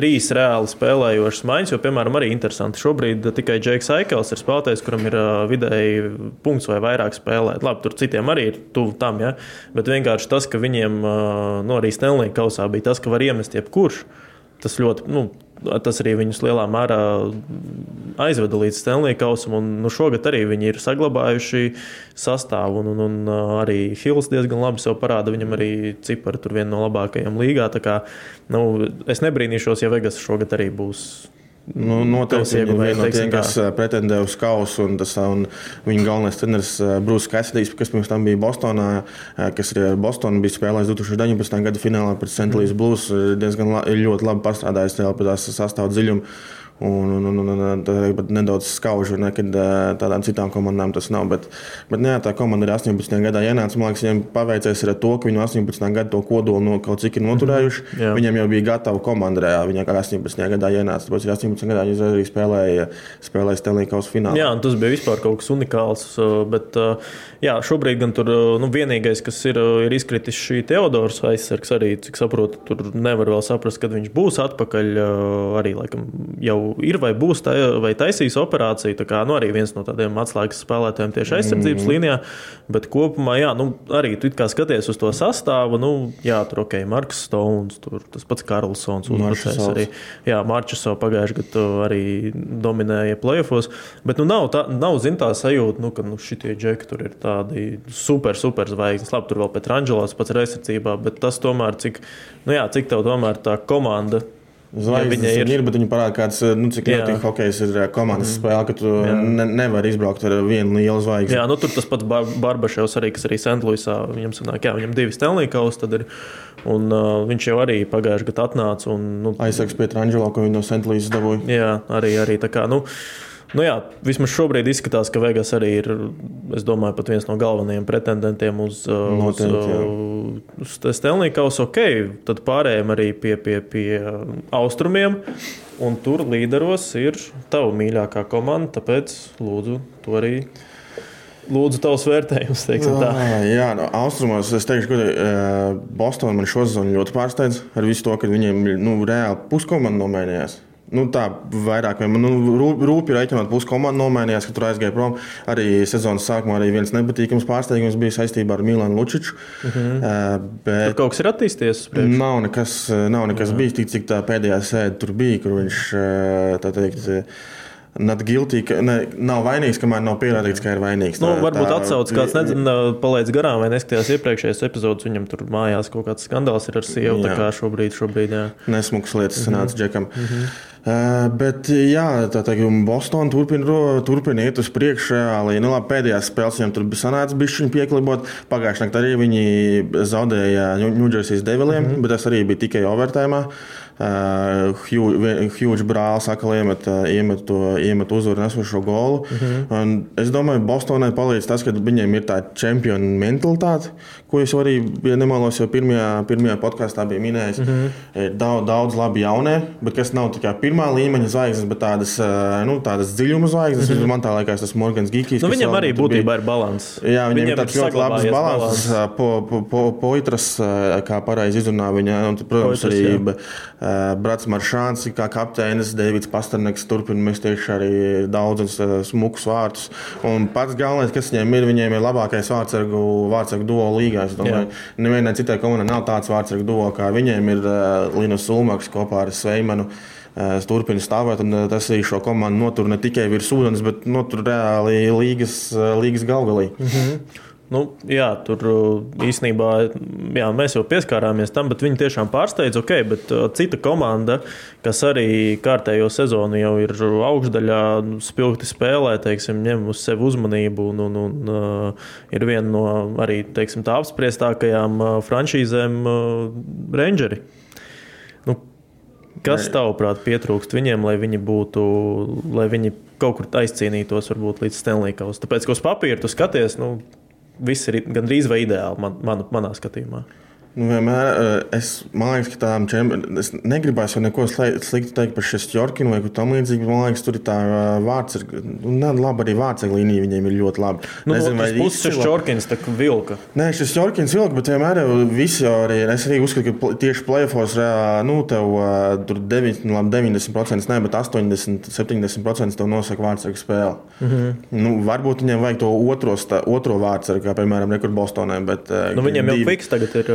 trīs reāli spēlējošas maiņas, jo, piemēram, arī interesanti. Šobrīd tikai Džeks Aikels ir spēlētājs, kuram ir vidēji punkts vai vairāk spēlēt. Labi, tur citiem arī ir tuvu tam, ja? bet vienkārši tas, ka viņiem nu, arī Stanley kausā bija tas, ka var iemest jebkurš. Tas ļoti, nu, tas arī viņus lielā mērā aizveda līdz Stanley kausam. Un, nu, šogad arī viņi ir saglabājuši sastāvu, un, un, un arī Hills diezgan labi sev parāda. Viņam arī cipari tur viena no labākajām līgā. Kā, nu, es nebrīnīšos, ja Vegas šogad arī būs Nu, noteikti viena no tiem, kas pretendē uz kausu. Un tas, un viņa galvenais treneris Brūss Kasadijs, kas pirms tam bija Bostonā, kas ir Bostonā, bija spēlējis 2019. gada finālā pret St. Louis Blues. Diezgan la, ļoti labi pastrādājis pie tās sastāvdaļas dziļuma. Un, un, un, un tad nedaudz skaužu, nekad tādām citām komandām tas nav. Bet, bet jā, tā komanda ir 18. gadā ienāca. Man liekas, viņiem paveicies ar to, ka viņi 18. gadā to kodolu no kaut cik ir noturējuši. Mm -hmm. Viņiem jau bija gatava komanda. Viņi kā 18. gadā ienāca. Tāpēc 18. gadā viņi arī spēlēja, spēlēja Stanley Kausa finālā. Jā, tas bija vispār kaut kas unikāls. Bet jā, šobrīd gan tur nu, vienīgais, kas ir, ir izkritis šī Teodors aizsargs, arī, cik saprotu, tur nevar vēl saprast, kad viņš būs atpakaļ. Arī laikam jau ir vai būs tā, vai taisīs operāciju. Tā kā, nu, arī viens no tādiem atslēgas spēlētājiem tieši aizsardzības mm. līnijā. Bet kopumā, jā, nu, arī tu skaties uz to sastāvu. Nu, jā, tur ok, Marks Stones, tur tas pats Karlsons uzbrucējs arī. Jā, Marčusovs pagājušajā gadā arī dominēja playoffs. Bet nu, nav, tā, nav zin, tā sajūta, nu, ka nu, šitie džeki tur ir tādi super, super zvaigznes. Labi, tur vēl pēc Rangelos pats ir aizsardzībā, bet tas tomēr, cik, nu, jā, cik tev tomēr tā komanda Zvaigznes ja ir. ir, bet viņi parāda, kāds, nu, cik ļoti hokejs ir eh, komandas mm. spēle, ka tu ne, nevari izbraukt ar vienu lielu zvaigzni. Jā, nu tur tas pats Bar Barbaševs arī, kas arī Sentluisā, viņam sanāk, jā, viņam divi Stanley Kausi tad ir. Un uh, viņš jau arī pagājušajā gadā atnāca. Un, nu, Aizsargs pie Trangelo, ko viņi no Sentluisas dabūja. Jā, arī, arī tā kā, nu, Nu jā, vismaz šobrīd izskatās, ka Vegas arī ir domāju, viens no galvenajiem pretendentiem uz, Noteikti, uz, uz Stanley Kausu. Ok, tad pārējiem arī pie, pie, pie austrumiem. Un tur līderos ir tava mīļākā komanda. Tāpēc lūdzu, to arī Lūdzu, tavs vērtējums. Jā, jā no austrumos es teikšu, ka Bostonā man šo sezonu ļoti pārsteidz ar visu to, ka viņiem nu, reāli puskomanda nomainījās. Nu, tā vairāk, nu, rūpīgi rēķinot, pusi komanda nomainījās, ka tur aizgāja prom. Arī sezonas sākumā arī viens nepatīkams pārsteigums bija saistībā ar Milānu Lučiču. Uh -huh. uh, bet tur kaut kas ir attīstījies. Nav nekas, nav nekas bijis tik, cik tā pēdējā sēde tur bija, kur viņš tā teikt. Not guilty, ka ne, nav vainīgs, kamēr nav pierādīts, ka ir vainīgs. Nu, tā, varbūt atsaucas kāds nezina, palaidis garām vai neskatījās iepriekšējās epizodes. Viņam tur mājās kaut kāds skandāls ir ar sievu. Jā. Tā kā šobrīd, šobrīd jā. Nesmuks lietas sanāca mm -hmm. džekam. Mm -hmm. Uh, bet, jā, tā teikt, Bostonā turpina, turpina iet uz priekšu. Reāli. Nu, pēdējās spēlēs viņam tur bija sanācis bišķiņu pieklibot. Pagājušajā naktī arī viņi zaudēja Ņūdžersijas deviliem, mm -hmm. bet tas arī bija tikai overtājumā. Uh, Huge brālis atkal iemet, iemet, to, iemet uzvaru nesošo golu. Mm -hmm. Es domāju, Bostonai palīdz tas, ka viņiem ir tā čempionu mentalitāte, ko es arī, ja nemaldos, jau pirmajā, pirmajā podkāstā biju minējis. Mm -hmm. Ir daudz, daudz labi jaunie, bet kas nav tikai pirmā līmeņa zvaigznes, bet tādas, nu, tādas dziļuma zvaigznes. Mm -hmm. Man tā liekas, tas Morgans Gigijs. Nu, viņam arī būtībā bija... ir balans. Jā, viņam, viņam ir tāds ļoti labs balans. balans. Po, po, po, poitras, kā pareizi izrunā viņa, un, protams, Poitras, arī. Jā. Brats Maršāns, kā kapteinis, Deivids Pasterneks turpina mest tieši arī daudzus smukus vārtus. Un pats galvenais, kas viņiem ir, viņiem ir labākais vārdsargu, vārdsargu duo līgā. Es domāju, nevienai citai komandai nav tāds vārdsargu duo, kā viņiem ir uh, Linus Ulmaks kopā ar Sveimanu. Es turpinu stāvēt, un tas arī šo komandu notur ne tikai virs ūdens, bet notur reāli līgas, līgas galgalī. Mm -hmm. Nu, jā, tur uh, īstenībā jā, mēs jau pieskārāmies tam, bet viņi tiešām pārsteidz. Ok, bet uh, cita komanda, kas arī kārtējo sezonu jau ir augšdaļā, spilgti spēlē, teiksim, ņem uz sevi uzmanību un, un, un uh, ir viena no arī teiksim, tā apspriestākajām franšīzēm Rangeri. Nu, kas tavuprāt pietrūkst viņiem, lai viņi būtu, lai viņi kaut kur aizcīnītos varbūt līdz Stanley Kausam? Tāpēc, ka uz papīra tu skaties, nu, viss ir gandrīz vai ideāli man, man, manā skatījumā. Nu, vienmēr, eh, es, liekas, ka tādām čempionām es negribēju jau neko sliktu teikt par Šestjorkinu vai ko tamlīdzīgu. Man liekas, tur ir tā eh, vārds, nu, ne, labi, arī vārdsarga līnija viņiem ir ļoti laba. Nu, Nezinu, vai tas ir Šestjorkins, tā kā vilka. Nē, Šestjorkins vilka, bet vienmēr jau visi jau arī, es arī uzskatu, ka tieši plēfos, nu, tev eh, tur 9, nu, labi, 90%, ne, bet 80, 70% tev nosaka vārdsarga spēle. Mm -hmm. nu, varbūt viņiem vajag to otro, otro vārdsargu, kā piemēram Rekur Bostonai. Bet, nu, viņiem jau fiks tagad ir.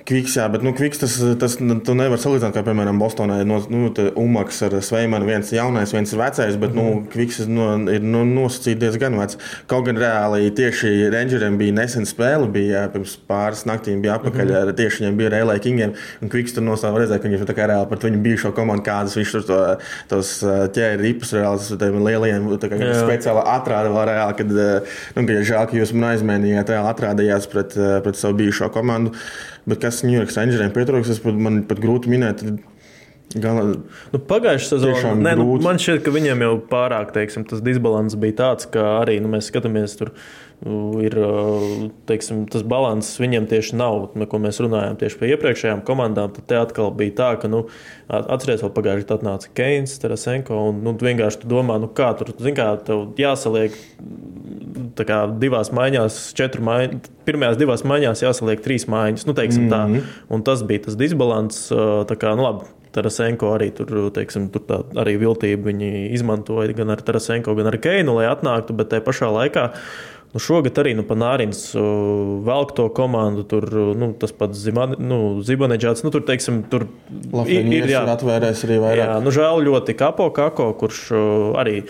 Kviks, jā, bet nu, Kviks tas, tas tu nevar salīdzināt, kā piemēram Bostonā ir no, nu, Umaks ar Sveimanu. Viens jaunais, viens ir vecais, bet mm -hmm. nu, mhm. Kviks no, ir nu, nosacīts diezgan vecs. Kaut gan reāli tieši Rangeriem bija nesen spēle, bija pirms pāris naktīm bija apakaļ, mm -hmm. tieši viņiem bija Rēlē Kingiem, un Kviks tur nostāja redzēt, ka viņš tā kā reāli par viņu bijušo komandu, kādas viņš tur to, tos ķēri ripus reāli tiem lielajiem, tā kā jā. speciāli atrāda vēl reāli, kad, nu, ka žēl, ka jūs man aizmēnījāt, reāli atrādījās pret, pret savu bijušo komandu. Bet kas York Rangeriem pietrūks, tas pat, man pat grūti minēt. Gala, nu, Pagājušā sezonā ne, nu, man šķiet, ka viņiem jau pārāk teiksim, tas disbalans bija tāds, ka arī nu, mēs skatāmies tur. Ir teiksim, tas līdzsvars, viņiem tieši nav, ko mēs runājām tieši pie iepriekšējām komandām. Tad te atkal bija tā, ka, nu, atcerieties, vēl pagājušajā gadā atnāca Keins, Tarasenko, un nu, vienkārši tu domā, nu, kā tur, zin, kā jāsaliek kā, divās maiņās, četru maiņu, pirmajās divās maiņās jāsaliek trīs maiņas. Nu, mm -hmm. Un tas bija tas disbalans. Kā, nu, labi, Tarasenko arī tur, teiksim, tur tā, arī viltību viņi izmantoja gan ar Tarasenko, gan ar Keinu, lai atnāktu, bet tajā pašā laikā. Nu, šogad arī nu, Panārins velk to komandu. Tur nu, tas pats nu, Zibanēģis. Nu, tur, teiksim, tur ir, ir, jā, ir atvērts arī vairāk. Jā, nu, žēl ļoti Kapo Kako, kurš arī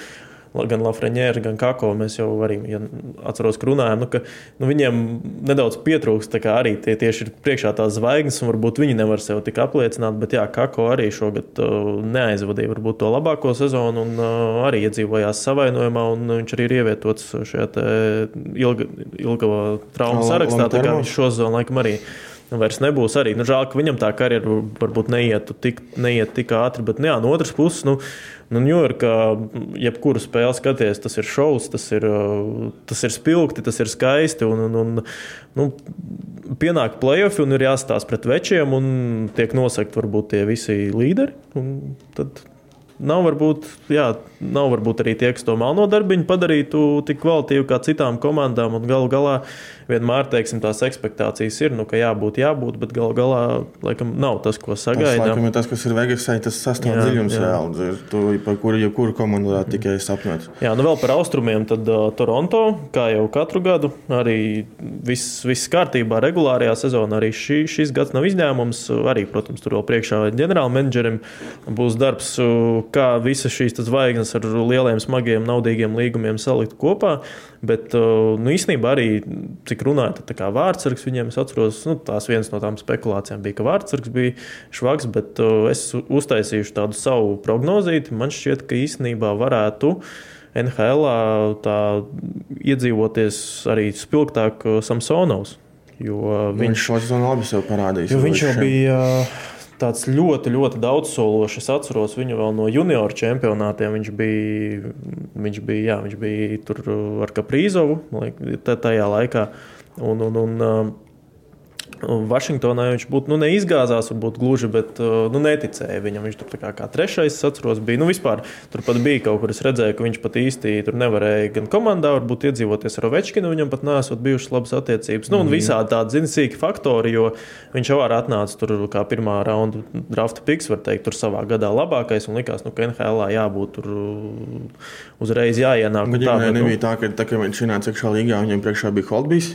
gan Lafreniere, gan Kako. Mēs jau arī ja atceros, ka runājām, nu, ka nu, viņiem nedaudz pietrūkst arī tie tieši ir priekšā tās zvaigznes, un varbūt viņi nevar sev tik apliecināt. Bet jā, Kako arī šogad uh, neaizvadīja varbūt to labāko sezonu un uh, arī iedzīvojās savainojumā, un viņš arī ir ievietots šajā ilga, ilga traumu sarakstā. Tā kā viņš šo sezonu laikam arī vairs nebūs. Arī nu, žēl, ka viņam tā karjera varbūt neietu tik, neiet tik ātri, bet nu, jā, no otras puses. Nu, Nu, Ņujorkā, jebkuru spēli skaties, tas ir šovs, tas ir, tas ir spilgti, tas ir skaisti. Un, un, un, nu, pienāk playoffs un ir jāstāsta pret večiem, un tiek nosakti varbūt tie visi līderi. Tad nav varbūt, jā, nav varbūt arī tie, kas to melno darbiņu padarītu tik kvalitīvu kā citām komandām. Galu galā vienmēr teiksim, tās expectācijas ir, nu, ka jābūt, jābūt, bet galu galā laikam, nav tas, ko sagaidām. Tas, tas, kas ir Vegasai, tas sastāv dziļums reāli, tu, par kuru jebkuru komandu varētu tikai sapņot. Jā, nu vēl par austrumiem, tad uh, Toronto, kā jau katru gadu, arī viss, viss kārtībā regulārajā sezonā, arī šī, šis gads nav izņēmums. Arī, protams, tur vēl priekšā ģenerālmenedžerim būs darbs, kā visas šīs zvaigznes ar lieliem, smagiem, naudīgiem līgumiem salikt kopā. Bet uh, nu, īstenībā arī, cik runāja, tad vārdsargs viņiem, es atceros, nu, tās viens no tām spekulācijām bija, ka vārdsargs bija švags, bet uh, es uztaisīšu tādu savu prognozīti. Man šķiet, ka īstenībā varētu. NHL tā iedzīvoties arī spilgtāk uh, Samsonovs. Jo viņš, viņš šo sezonu labi parādījis. Viņš jau bija tāds ļoti, ļoti daudzsološs. Es atceros viņu vēl no junior čempionātiem. Viņš bija, viņš bija, jā, viņš bija tur ar Kaprīzovu tajā laikā. Un, un, un, Vašingtonā viņš būtu nu, neizgāzās, varbūt gluži, bet uh, nu, neticēja viņam. Viņš tur kā, kā trešais, atceros, bija. Nu, vispār, tur pat bija kaut kur, es redzēju, ka viņš pat īsti tur nevarēja gan komandā, varbūt iedzīvoties ar Ovečkinu. Viņam pat nesot bijušas labas attiecības. Nu, un mm. visādi tādi zinsīgi faktori, jo viņš jau var atnāca tur kā pirmā raunda drafta piks, var teikt, tur savā gadā labākais. Un likās, nu, ka NHL jābūt tur uh, uzreiz jāienāk. Bet, tā, bet, nebija nu, tā, ka tā, ka viņš ienāca iekšā līgā, viņam priekšā bija Holtbijs.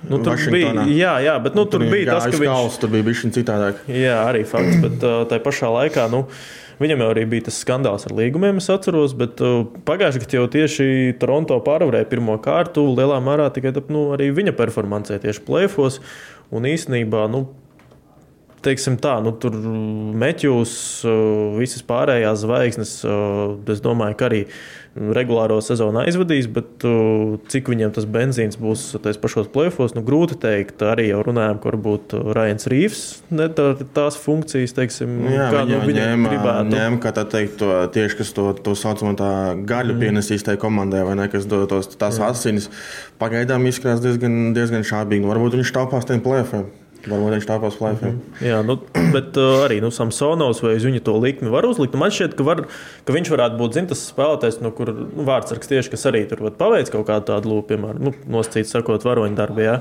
Nu, tur Vašingtonā. bija, jā, jā, bet nu, tur, tur bija tas, ka viņš tur bija bijis citādāk. Jā, arī fakts, bet uh, tajā pašā laikā. Nu, Viņam jau arī bija tas skandāls ar līgumiem, es atceros, bet uh, pagājušajā gadā jau tieši Toronto pārvarēja pirmo kārtu. Lielā mērā tikai nu, arī viņa performancē tieši plēfos. Un īsnībā, nu, teiksim tā, nu, tur Meķus, uh, visas pārējās zvaigznes, uh, es domāju, ka arī regulāro sezonu aizvadīs, bet uh, cik viņiem tas benzīns būs tajos pašos plēfos, nu, grūti teikt. Arī jau runājām, ka varbūt Ryan Rīvs nedara tās funkcijas, teiksim, nu jā, kā nu, viņa ņēma, gribētu. Ņēma, kā tā teikt, to, tieši kas to, to saucamo tā gaļu mm. pienesīs tajā komandai, vai ne, kas dod tos, tās jā. asinis. Pagaidām izskatās diezgan, diezgan šābīgi. Nu, varbūt viņš taupās tiem plēfiem. Varbūt viņš tāpēc plēfē. Mm -hmm. Jā, nu, bet uh, arī nu, Samsonovs vai uz viņu to likmi var uzlikt. Man šķiet, ka, var, ka viņš varētu būt zin, tas spēlētājs, no kur nu, vārdsargs tieši, kas arī tur paveic kaut kādu tādu lūpu, piemēram, nu, nosacīt sakot, varoņu darbu. Jā.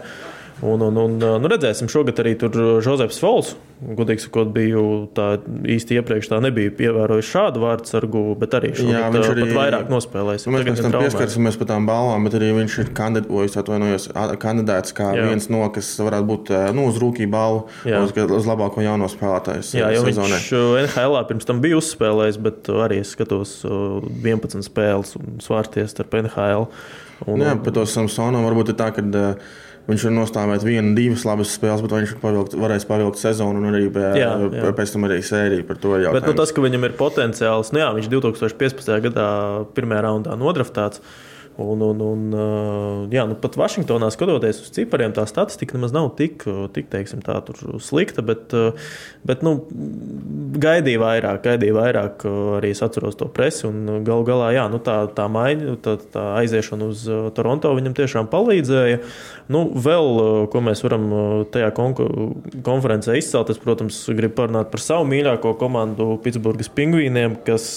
Un, un, un nu, redzēsim, šogad arī tur Jozefs Fols. Godīgi sakot, biju tā īsti iepriekš tā nebija ievērojis šādu vārdu sargu, bet arī šogad Jā, viņš arī vairāk nospēlējis. Nu, mēs pēc tam pieskarsimies pie tām balvām, bet arī viņš ir kandidēts, kandidēts kā Jā. viens no, kas varētu būt nu, uz rūkī balvu, uz, uz labāko jauno spēlētāju. Jā, jau sezonē. viņš NHL pirms tam bija uzspēlējis, bet arī es skatos 11 spēles un svārsties starp NHL. Un, Jā, bet tos Samsonam varbūt ir tā, ka viņš var nostāvēt vienu, divas labas spēles, bet viņš pavilkt, varēs pavilkt sezonu un arī pēc, jā, jā. pēc tam arī sēriju par to jau. Bet nu, tas, ka viņam ir potenciāls, nu jā, viņš 2015. gadā pirmajā raundā nodraftāts. Un, un, un, jā, nu, pat Vašingtonā skatoties uz cipariem, tā statistika nemaz nav tik, tik teiksim, tā, slikta. Bet, bet nu, gaidīja vairāk, gaidīja vairāk. Arī es atceros to presi. Galu galā jā, nu, tā, tā maiņa, tā, tā aiziešana uz Toronto viņam tiešām palīdzēja. Nu, vēl, ko mēs varam tajā konferencē izcelt, es, protams, gribu parunāt par savu mīļāko komandu Pitsburgas pingvīniem, kas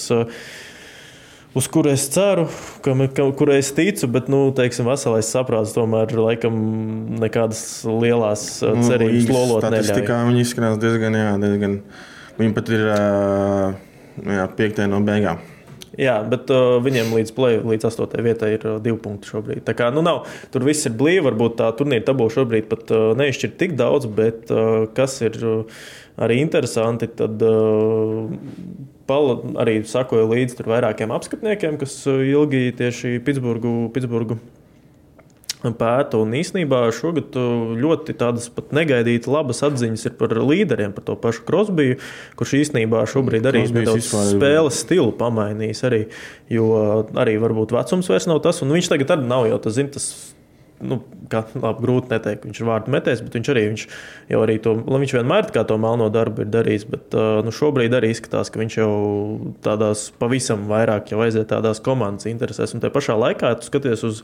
uz kuru es ceru, ka, ka, kurai es ticu, bet, nu, teiksim, veselais saprāts tomēr laikam nekādas lielas uh, nu, cerības nu, lolot neļauj. Viņi izskatās diezgan, jā, diezgan Viņi pat ir uh, jā, piektajā no beigām. Jā, bet uh, viņiem līdz, play, līdz 8. vietai ir uh, divi punkti šobrīd. Tā kā nu, nav, tur viss ir blīvi. Varbūt tā turnīra tabula šobrīd pat uh, neizšķir tik daudz, bet uh, kas ir uh, arī interesanti, tad uh, pala, arī sakoja līdzi vairākiem apskatniekiem, kas uh, ilgi tieši Pitsburgu. Pitsburgu pēta. Un īsnībā šogad uh, ļoti tādas pat negaidītas labas atziņas ir par līderiem, par to pašu Krosbiju, kurš īsnībā šobrīd arī nedaudz spēles stilu pamainījis. Arī, jo arī varbūt vecums vairs nav tas, un viņš tagad arī nav jau tas, zin, tas nu, kā, labi, grūti pateikt, viņš ir vārdu metējis, bet viņš arī viņš jau arī to, viņš vienmēr to melno darbu ir darījis. Bet uh, nu, šobrīd arī izskatās, ka viņš jau tādās pavisam vairāk jau aiziet tādās komandas interesēs. Un tajā pašā laikā, tu skaties uz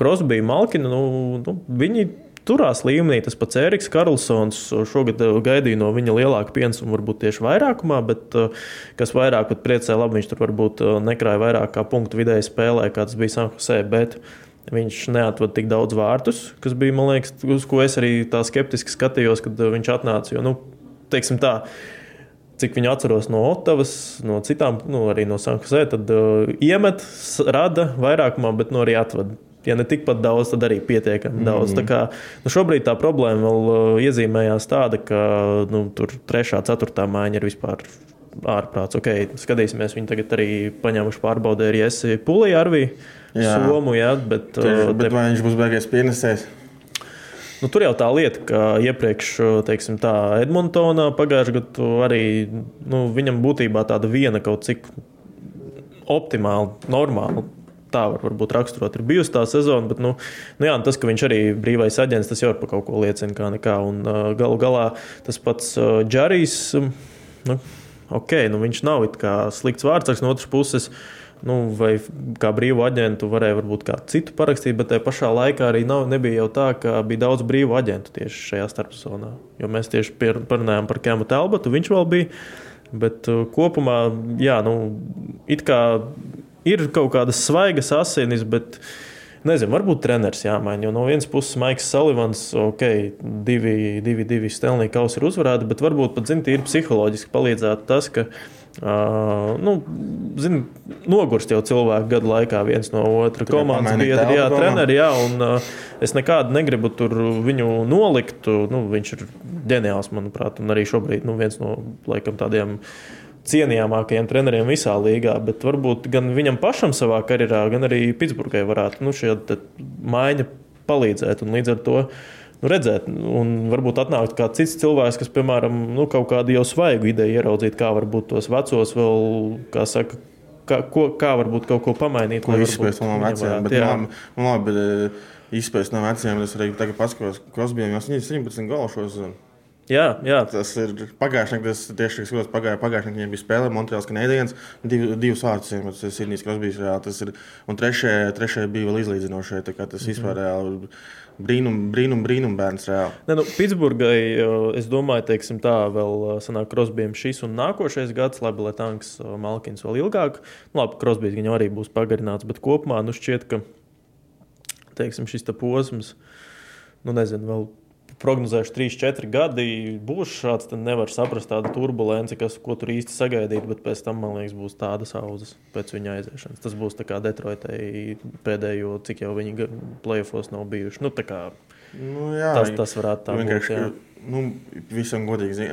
Krosbiju, Malkinu, nu, nu, viņi turās līmenī. Tas pats Eriks Karlsons šogad uh, gaidīja no viņa lielāku pienesumu, varbūt tieši vairākumā, bet uh, kas vairāk priecē, labi, viņš tur varbūt nekrāja vairāk kā punktu vidēji spēlē, kā tas bija Sanhusē. Viņš neatvada tik daudz vārtus, kas bija, man liekas, uz ko es arī tā skeptiski skatījos, kad viņš atnāca. Jo, nu, teiksim tā, cik viņu atceros no Otavas, no citām, nu, arī no Sanktpēterburgas, tad uh, iemet, rada vairākumā, bet nu, arī atvada. Ja ne tikpat daudz, tad arī pietiekami daudz. Mm -hmm. Tā kā, nu, šobrīd tā problēma vēl uh, iezīmējās tāda, ka nu, tur trešā, ceturtā mājiņa ir vispār ārprāts. Okay, skatīsimies, viņi tagad arī paņēmuši pārbaudē arī esi Pulī Arvī, Somu, jā, bet, Tieši, uh, bet te- vai viņš būs beigās pienesējis? Nu, tur jau tā lieta, ka iepriekš teiksim, tā, Edmontonā pagājušajā gadā arī nu, viņam būtībā tāda viena kaut cik optimāla, normāla. Tā var varbūt raksturot, ir bijusi tā sezona, bet nu, nu jā, tas, ka viņš arī ir brīvais aģents, tas jau par kaut ko liecina. Kā nekā. Un, uh, galu galā tas pats uh, Džarijs, um, nu, ok, nu, viņš nav it kā slikts vārds, no otras puses. Nu, vai kā brīvu aģentu varēja varbūt kādu citu parakstīt, bet tajā pašā laikā arī nav, nebija jau tā, ka bija daudz brīvu aģentu tieši šajā starpzonā. Jo mēs tieši parunājām par Kēmu Telbatu, viņš vēl bija. Bet uh, kopumā, jā, nu, it kā ir kaut kādas svaigas asinis, bet nezinu, varbūt treneris jāmaina. Jo no vienas puses Maiks Salivans, ok, divi, divi, divi Stanley kausi ir uzvarēti, bet varbūt pat, zini, tīri psiholoģiski palīdzētu tas, ka. Uh, nu, zin, nogurst jau cilvēku gadu laikā viens no otra. Komandas biedri, jā, treneri, jā, un uh, es nekādu negribu tur viņu nolikt. Nu, viņš ir ģeniāls, manuprāt, un arī šobrīd nu, viens no laikam tādiem cienījamākajiem treneriem visā līgā, bet varbūt gan viņam pašam savā karjerā, gan arī Pitsburgai varētu nu, šī maiņa palīdzēt. Un līdz ar to nu, redzēt, un varbūt atnākt kāds cits cilvēks, kas, piemēram, nu, kaut kādu jau svaigu ideju ieraudzīt, kā varbūt tos vecos vēl, kā saka, kā, ko, kā varbūt kaut ko pamainīt. Ko izspēst no veciem? Bet, jā. labi, nu, labi, eh, izspēst no veciem. Es arī tagad paskatos, ka Krosbijam jau 17 gala šo sezonu. Jā, jā, Tas ir pagājušajā gadā, tas tieši skatos, pagājušajā gadā viņiem bija spēle Montreāls Canadiens, div, divas vārtus, tas ir Sidnijs Krosbijs, reāli tas ir, un trešajā, trešajā bija vēl izlīdzinošie, tā kā tas vispār reāli brīnum, brīnum, brīnum bērns reāli. Ne, nu, Pitsburgai, es domāju, teiksim, tā vēl sanāk Krosbijam šis un nākošais gads, labi, lai tanks Malkins vēl ilgāk. Nu, labi, Krosbijs viņam arī būs pagarināts, bet kopumā nu, šķiet, ka teiksim, šis te posms, nu nezinu, vēl prognozēšu 3, 4 gadi būs šāds, tad nevar saprast tādu turbulenci, kas, ko tur īsti sagaidīt, bet pēc tam, man liekas, būs tādas auzas pēc viņa aiziešanas. Tas būs tā kā Detroitai pēdējo, cik jau viņi playoffos nav bijuši. Nu, tā kā Nu, jā, tas, tas varētu tā būt. Nu, visam godīgi,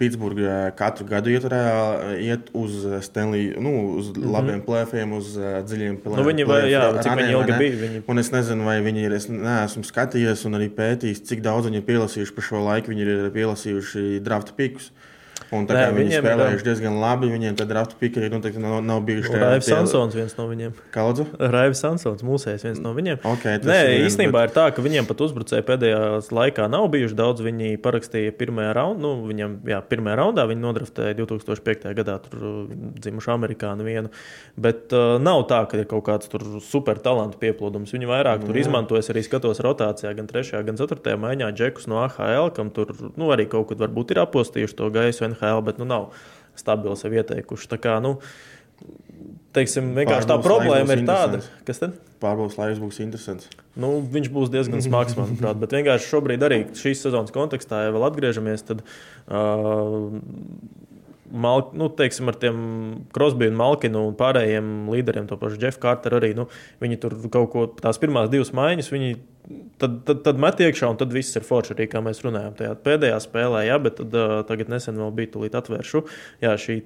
Pitsburgā katru gadu iet, reāli, iet uz Stanley, nu, uz labiem plēfiem, uz dziļiem plēfiem. Nu, viņi vai- jā, cik viņi ilgi bija, viņi- Un es nezinu, vai viņi ir, es neesmu skatījies un arī pētījis, cik daudz viņi ir pielasījuši par šo laiku. Viņi ir pielasījuši drafta pikus. Un tā Nē, kā viņi spēlējuši diezgan labi, viņiem tad drafta pika arī noteikti nav, nav bijuši Nu, Raivs Ansons viens no viņiem. Kaudzu? Raivs Ansons, mūsējais viens no viņiem. Okay, Nē, ir viens, īstenībā bet- ir tā, ka viņiem pat uzbrucēji pēdējā laikā nav bijuši daudz. Viņi parakstīja pirmajā raundā, nu, viņam, jā, pirmajā raundā viņi nodraftēja 2005. gadā tur uh, dzimušu amerikāņu vienu. Bet uh, nav tā, ka ir kaut kāds tur super talantu pieplūdums. Viņi vairāk tur izmantojas arī skatos rotācijā, gan 3. gan 4. maiņā džekus no AHL, kam tur nu, arī kaut kad varbūt ir apostījuši to gaisu NHL, bet nu nav stabili sev ieteikuši. Tā kā, nu, teiksim, vienkārši tā Pārbaudas problēma ir tāda, kas tad? Pārbaudas laiks būs interesants. Nu, viņš būs diezgan smags, manuprāt. Bet vienkārši šobrīd arī šīs sezonas kontekstā, ja vēl atgriežamies, tad uh, Mal, nu, teiksim, ar tiem Krosbiju un Malkinu un pārējiem līderiem, to pašu Jeffu Kārteru arī. Nu, viņi tur kaut ko, tās pirmās divas maiņas, viņi tad, tad, tad met iekšā, un tad viss ir forši arī, kā mēs runājām. Tajā pēdējā spēlē, jā, bet tad, uh, tagad nesen vēl bija tūlīt atvēršu. Jā, šī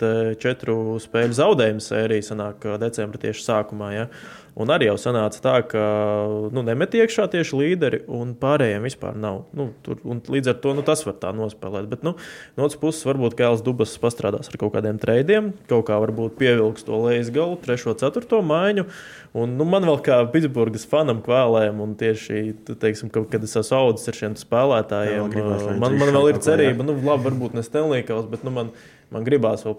četru spēļu zaudējuma sērija sanāk decembra tieši sākumā. Jā. Un arī jau sanāca tā, ka nu, nemet iekšā tieši līderi, un pārējiem vispār nav. Nu, tur, līdz ar to nu, tas var tā nospēlēt. Bet nu, no otras puses, varbūt Kēls Dubas pastrādās ar kaut kādiem treidiem, kaut kā varbūt pievilks to lejas galu, trešo, ceturto maiņu. Un, nu, man vēl kā Pitsburgas fanam kvēlēm, un tieši teiksim, ka, kad es esmu audzis ar šiem spēlētājiem, Jā, lai man, viņš man vēl ir cerība, nu, labi, varbūt ne Stenlīkaus, bet nu, man, man gribās vēl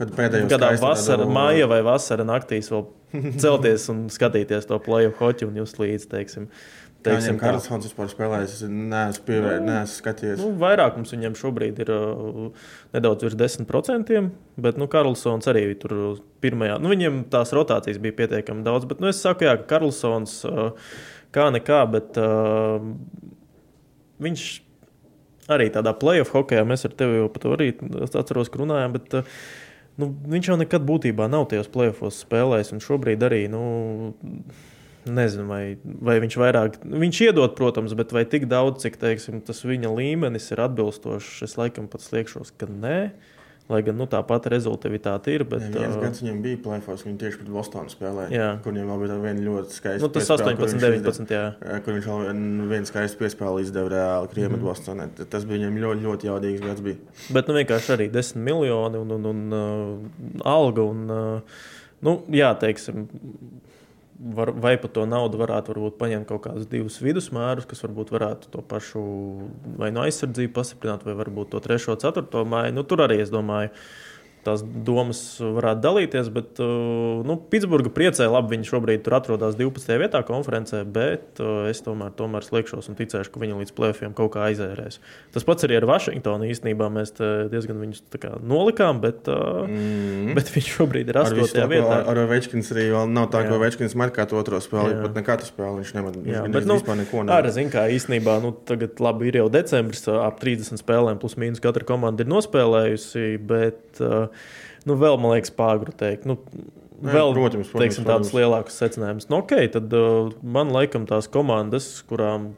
Kad pēdējā Kādā vasarā, māja vai vasarā naktīs vēl celties un skatīties to plēju hoķi un just līdzi. Teiksim, Teiksim, tā. Karlsons vispār spēlējis. Es neesmu pievērsies, neesmu skatījies. Nu, vairākums viņam šobrīd ir uh, nedaudz virs 10%, bet nu, Karlsons arī tur pirmajā. Nu, viņiem tās rotācijas bija pietiekami daudz, bet nu, es saku, jā, ka Karlsons uh, kā nekā, bet uh, viņš arī tādā playoff hokeja, mēs ar tevi jau par to arī atceros, ka runājām. Bet, uh, Nu, viņš jau nekad būtībā nav tajos playoffs spēlējis, šobrīd arī nu, nezinu, vai, vai viņš vairāk, viņš iedod, protams, bet vai tik daudz, cik teiksim, tas viņa līmenis ir atbilstošs, es laikam pat sliekšos, ka nē. Lai gan nu, tā pati rezultātivitāte ir. Bet, Jā, viens uh, gads viņam bija plēfos, viņi tieši pret Bostonu spēlēja. Jā. Kur viņam vēl bija viena ļoti skaista. nu, tas piespēle, kur 18, viņš 19. Jā. izdeva- Kur viņš vēl vien- vienu skaistu piespēli izdeva reāli Krievijā, Mhm. mm. Bostonē. Tas bija viņam ļoti, ļoti jaudīgs gads. Bija. Bet nu, vienkārši arī 10 miljoni un, un, un uh, alga. Un, uh, nu, jā, teiksim, var, vai par to naudu varētu varbūt, paņemt kaut kādus divus vidusmērus, kas varbūt varētu to pašu vai no aizsardzību pastiprināt, vai varbūt to trešo, ceturto māju. Nu, tur arī es domāju. Tās domas varētu dalīties, bet uh, nu, Pitsburga priecē, labi, viņi šobrīd tur atrodas 12. vietā konferencē, bet uh, es tomēr, tomēr sliekšos un ticēšu, ka viņi līdz plēfiem kaut kā aizērēs. Tas pats arī ar Vašingtonu īstenībā mēs diezgan viņus nolikām, bet, mm. bet viņš šobrīd ir Ar visu 8. to, ko vietā. ar, ar Večkins arī vēl nav tā, ka Večkins markā to otro spēli. Jā. Pat ne katru spēli viņš nemet. Jā, bet, nu, neko Arī nemet. zina, kā īstenībā nu, tagad labi, ir jau decembris, ap 30 spēlēm, plus mīnus katra komanda ir nospēlējusi. Bet uh, nu, vēl man liekas, pāri teikt. Nu, Nē, Vēl protams, protams, teiksim, tādus lielākus secinājumus. Nu, okay, tad uh, man laikam tās komandas, kurām,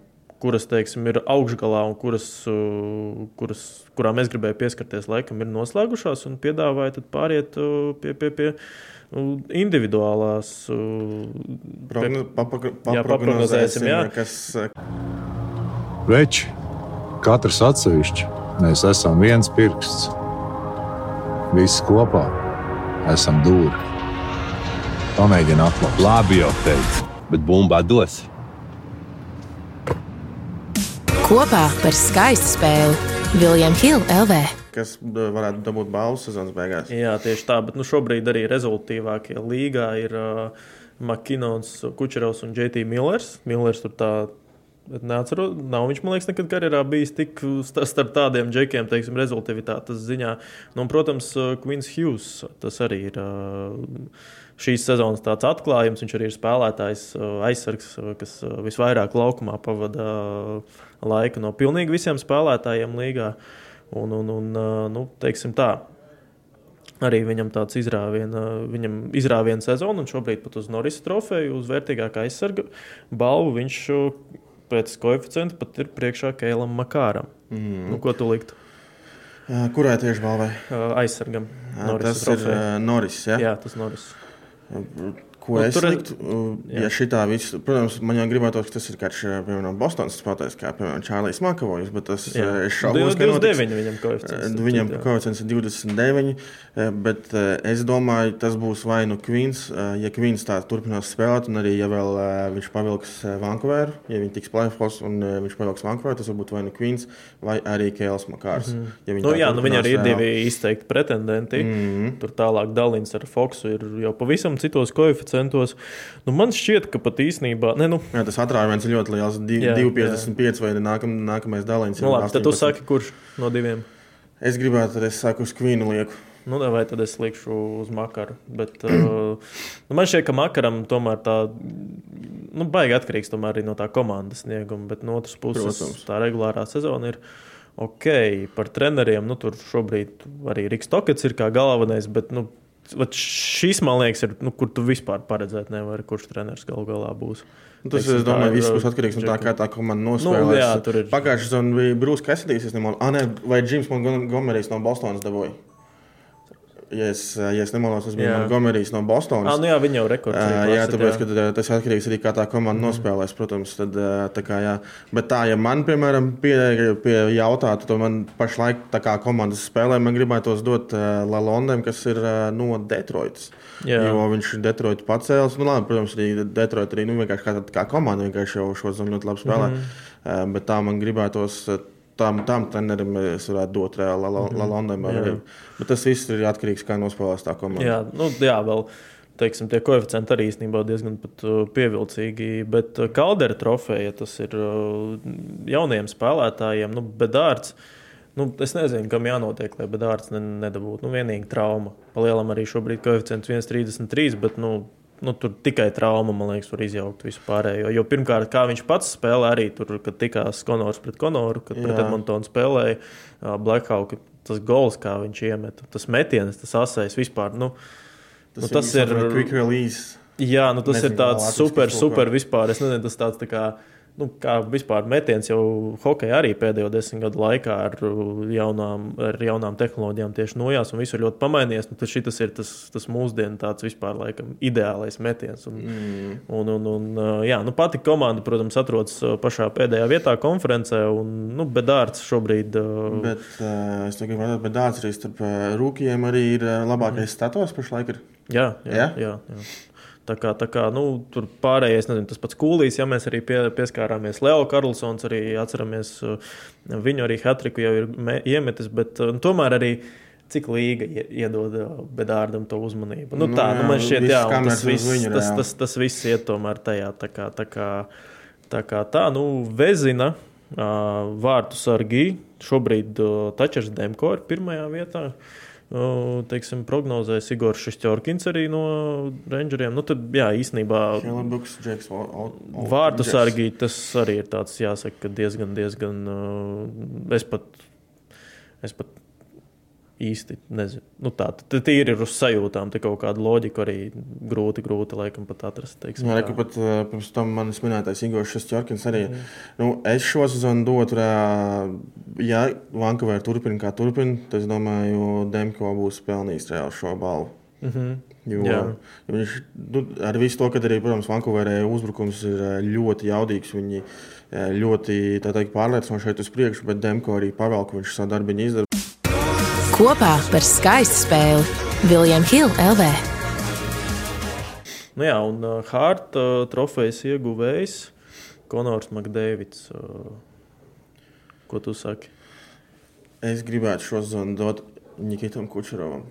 kuras teiksim, ir augšgalā un kuras, uh, kuras, kurām es gribēju pieskarties, laikam ir noslēgušās un piedāvāju tad pāriet uh, pie, pie, pie uh, individuālās. Uh, Progno- papagr- Jā. Kas, eh, Veči, katrs atsevišķi, mēs esam viens pirksts. Visi kopā esam dūri. Pamēģini atklāt. Labi, jau teicu, bet bumba dos. Kopā par skaistu spēli Viljams Hilde LV. kas eh, varētu dabūt balvu sezonas beigās. Jā, tieši tā, bet nu, šobrīd arī rezultātīvākie līgā ir uh, Makinons, Kučerovs un JT Millers. Millers tur tā. Bet neatceros, nav viņš, man liekas, nekad karjerā bijis tik sta- starp tādiem džekiem, teiksim, rezultātivitātes ziņā. Nu, un, protams, uh, Quins Hughes, tas arī ir uh, šīs sezonas tāds atklājums. Viņš arī ir spēlētājs, uh, aizsargs, uh, kas uh, visvairāk laukumā pavada uh, laiku no pilnīgi visiem spēlētājiem līgā. Un, un, un uh, nu, teiksim tā, arī viņam tāds izrāviena, viņam izrāviena sezona, un šobrīd pat uz Norisa trofeju, uz vērtīgākā aizsarga balvu viņš uh, pēc koeficienta pat ir priekšā Kēlam Makāram. Mm. Nu, ko tu liktu Kurai tieši balvai? aizsargam? Norisa Tas ir Noris. Ja? Jā, tas Noris. Ko Nu, es tur liktu? Ja šitā viss, protams, man jau gribētos, ka tas ir kāds, eh, piemēram, Bostonas spēlētājs, kā, piemēram, Čārlis Makavojas, bet tas Jā. eh, es šaubos, ka 29 notiks. viņam koeficients. Eh, Viņam koeficients ir 29, eh, bet es domāju, tas būs vai nu Kvīns, eh, ja Kvīns tā turpinās spēlēt, un arī ja vēl viņš pavilks Vankūveru, ja viņi tiks plēfos un viņš pavilks Vankūveru, tas varbūt vai nu Kvīns, vai arī Kēls Makārs. Mm -hmm. ja Nu, jā, nu, viņi arī ir divi izteikti pretendenti. Mm. -hmm. Tur tālāk Dalins ar Foksu ir jau pavisam citos koeficientos. Nu, man šķiet, ka pat īstenībā. Ne, nu, Jā, tas atrāviens ir ļoti liels. Div- Jā, 2,55 vai nākam, nākamais dalījums. nu, labi, tad tu saki, kurš no diviem? Es gribētu, lai es saku uz Kvīnu lieku. Nu, vai tad es likšu uz makaru. Bet, uh, nu, man šķiet, ka makaram tomēr tā, nu, baigi atkarīgs arī no tā komandas snieguma. Bet no otras puses, Protams. tā regulārā sezona ir ok. Par treneriem, nu, tur šobrīd arī Riks Tokets ir kā galvenais. Bet, nu, vat šis, man liekas, ir, nu, kur tu vispār paredzēt nevari, kurš treneris galu galā būs. Nu, Tas, Teiksim, es domāju, viss būs atkarīgs no tā, kā tā komanda Nu, nospēlēs. jā, tur ir- Pagājušajā sezonā bija Brūss nemaldos, ah, vai Džims Montgomerijs no Bostonas dabūja. Ja es, ja es nemaldos, tas bija Jā. Montgomerijs no Bostonas. Ah, nu jā, viņi jau rekords. Jā, pasit, tāpēc, ka uh, tas atkarīgs arī tā, kā tā komanda mm. nospēlēs. Protams, tad, tā kā, jā. Bet tā, ja man, piemēram, pie, pie jautātu, tad man pašlaik tā kā komandas spēlē, man gribētos dot uh, Lalondam, kas ir uh, no Detroitas. Jā. Jo viņš ir Detroitas pacēlis. Nu, labi, protams, arī Detroit arī nu, vienkārši kā, tāda- kā komanda vienkārši jau šo zonu ļoti labi spēlē. Mm uh, bet tā man gribētos. Uh, Tam, tam trenerim es varētu dot reāli. Mhm. Jā. Bet tas viss ir atkarīgs no kā nospēlēs tā komanda. Jā, nu, jā vēl. Teiksim, tie koeficienti arī īstenībā diezgan uh, pievilcīgi. Bet uh, Kaldera trofeja tas ir jauniem spēlētājiem. Nu, bedārds, nu, es nezinu, kam jānotiek, lai bedārds ne, nedabūtu. Nu, vienīgi trauma. Palielam arī šobrīd koeficients 1,33. Bet, nu, Nu, tur tikai trauma, man liekas, var izjaukt visu pārējo. Jo pirmkārt, kā viņš pats spēlē, arī tur, kad tikās Konors pret Konoru, kad Jā. pret Edmontonu spēlēja Blackhawk, tas gols, kā viņš iemet, tas metiens, tas asais vispār. Nu, Tas, Nu, tas ir quick release. Jā, nu tas Nezinu, ir tāds super, super vispār. Es nezinu, tas tāds tā kā, nu, kā vispār metiens jau hokeja arī pēdējo desmit gadu laikā ar uh, jaunām, ar jaunām tehnoloģijām tieši nojās un visu ir ļoti pamainījies. Nu, tas šis ir tas, tas mūsdienu tāds vispār laikam ideālais metiens. Un, mm. un, un, un, uh, jā, nu, pati komanda, protams, atrodas uh, pašā pēdējā vietā konferencē un, nu, bedārds šobrīd. Bet uh, es tikai gribēju pateikt, ka Dārts arī starp rūkījiem arī ir labākais Mm. status pašlaik. Ir. Jā, Jā? jā? jā, jā. Tā kā, tā kā nu, tur pārējais, nezinu, tas pats kūlīs, ja mēs arī pie, pieskārāmies Leo Karlsons, arī atceramies uh, viņu arī Hatriku jau ir me, iemetis, bet uh, tomēr arī cik līga ie- iedod uh, bedārdam to uzmanību. Nu, Nu tā, nu, man šķiet, viss jā, tas viss, viņu, tas, tas, tas viss iet tomēr tajā, tā kā tā, kā, tā, kā tā nu, vezina. Vārtu sargi. Šobrīd Tačers Demko ir pirmajā vietā. Uh, teiksim, prognozēs Igor Šestjorkins arī no Rangeriem. Nu, tad, jā, īstenībā Šelabuks, Džeks, Džeks. sargi tas arī ir tāds, jāsaka, ka diezgan, diezgan. Uh, es pat, es pat īsti nezinu. Nu, tā ir uz sajūtām, tā kaut kāda loģika arī grūti, grūti laikam pat atrast. Teiksim, Jā, ka pat pirms tam manis minētais Igors Šestjorkins arī. Mm. Nu, es šo sezonu dotu, ja Vankavē turpina kā turpina, tad es domāju, Demko būs pelnījis reāli šo balvu. Mm -hmm. Jo, Jā. jo viņš nu, ar visu to, ka arī, protams, Vankūverē uzbrukums ir ļoti jaudīgs. Viņi ļoti teikt, pārliecinoši šeit uz priekšu, bet Demko arī pavēl, ka viņš savu darbu izdara. Kopā par skaistu spēli Viljams Hilde LV. Nu, jā, un uh, Hārta uh, trofejas ieguvējs Konors Makdēvids. Uh, ko tu saki? Es gribētu šo sezonu dot Nikitam Kučerovam.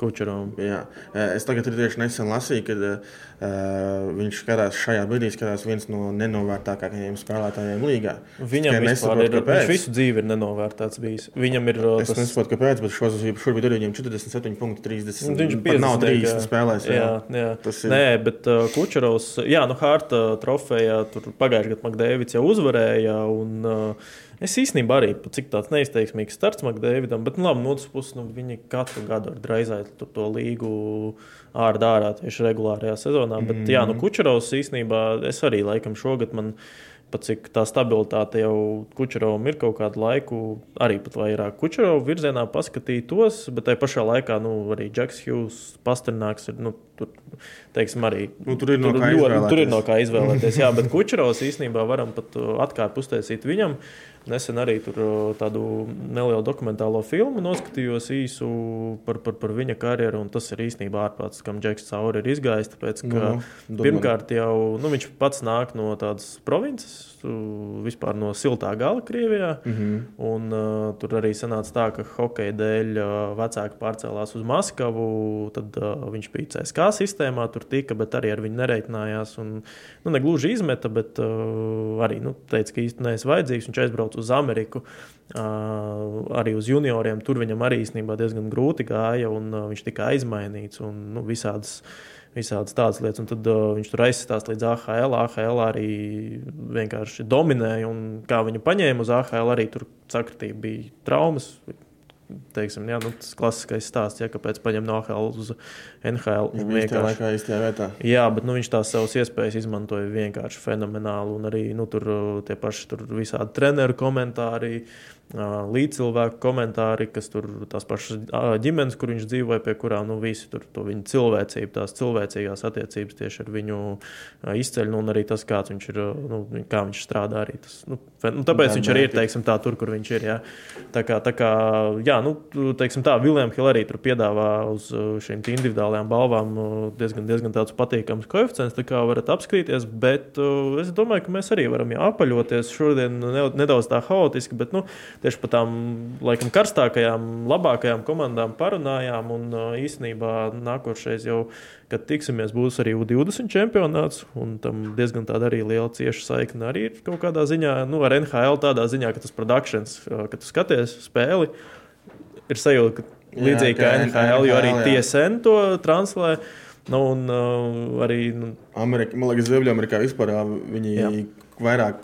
Kučerovam. Jā. Eh, Es tagad tieši nesen lasīju, ka uh, viņš skatās šajā brīdī, skatās viens no nenovērtākajiem spēlētājiem līgā. Viņam nesaprotu, ir, kāpēc. viņš visu dzīvi ir nenovērtēts. Bijis. Viņam ir Es tas nesaprotu, kāpēc, bet šobrīd šobrīd ir viņam 47,30. Nu, Viņš pat nav 30 50 spēlēs. Jā, jā. Tas ir- Nē, bet uh, Kučerovs, jā, nu, Hārta trofejā tur pagājušajā gadā Makdēvids jau uzvarēja. Un, uh, es īstenībā arī, cik tāds neizteiksmīgs starts Makdēvidam, bet, nu, labi, no otras puses, nu, viņi katru gadu ar draizēt to līgu ārā ārā tieši regulārajā sezonā. Bet, jā, nu, Kučerovs īstenībā es arī laikam šogad man. Pat cik tā stabilitāte jau Kučerovam ir kaut kādu laiku, arī pat vairāk Kučerovu virzienā paskatītos, bet tajā pašā laikā nu, arī Džeks Hughes, Pasternāks ir. Nu, tur, teiksim, arī, Nu, tur ir no kā ļoti- izvēlēties. tur ir no kā izvēlēties. Jā, bet Kučerovs īstenībā varam pat uh, atkāpi uztaisīt viņam. Nesen arī tur uh, tādu nelielu dokumentālo filmu noskatījos īsu par, par, par viņa karjeru, un tas ir īstenībā ārprāts, kam Džeks Cauri ir izgājis. Tāpēc, ka, Nu, pirmkārt, jau nu, viņš pats nāk no tādas provinces, vispār no siltā gala Krievijā. Mm. -hmm. un, uh, tur arī sanāca tā, ka hokeja dēļ uh, vecāki pārcēlās uz Maskavu. Tad uh, viņš bija CSK sistēmā tur tika, bet arī ar viņu nereitinājās. Un, nu, negluži izmeta, bet uh, arī nu, teica, ka īstenībā neesmu vajadzīgs. Viņš aizbrauca uz Ameriku, uh, arī uz junioriem. Tur viņam arī īstenībā diezgan grūti gāja, un uh, viņš tika aizmainīts un nu, visādas visādas tādas lietas. Un tad uh, viņš tur aizsitās līdz AHL. AHL arī vienkārši dominēja. Un kā viņu paņēma uz AHL, arī tur sakritība bija traumas. Teiksim, jā, nu, tas klasiskais stāsts, ja, kāpēc paņem no AHL uz NHL. Viņš bija tajā laikā īstajā vietā. Jā, bet nu, viņš tās savas iespējas izmantoja vienkārši fenomenāli. Un arī nu, tur tie paši tur visādi treneru komentāri. Līdzcilvēku komentāri, kas tur tās pašas ģimenes, kur viņš dzīvoja, pie kurām nu, visi tur to viņa cilvēcību, tās cilvēcīgās attiecības tieši ar viņu izceļ, nu, un arī tas, kāds viņš ir, nu, kā viņš strādā arī. Tas, nu, nu, tāpēc jā, viņš arī ir, teiksim, tā tur, kur viņš ir. Jā. Tā kā, tā kā jā, nu, teiksim tā, Viljams Hill arī tur piedāvā uz šīm individuālajām balvām diezgan, diezgan tāds patīkams koeficients, tā kā varat apskatīties, bet es domāju, ka mēs arī varam jā, apaļoties šodien nedaudz tā haotiski, bet, nu, tieši par tām laikam, karstākajām, labākajām komandām parunājām. Un īsnībā nākošais jau, kad tiksimies, būs arī U20 čempionāts. Tam diezgan tāda arī liela cieša saikne arī ir kaut kādā ziņā, nu, ar NHL tādā ziņā, ka tas produkcijas, kad tu skaties spēli, ir sajūta, ka līdzīgi kā NHL, jo arī TSN to translē. Nu, un uh, arī. Nu, Amerika, man liekas, Ziemeļamerikā vispār viņi jā vairāk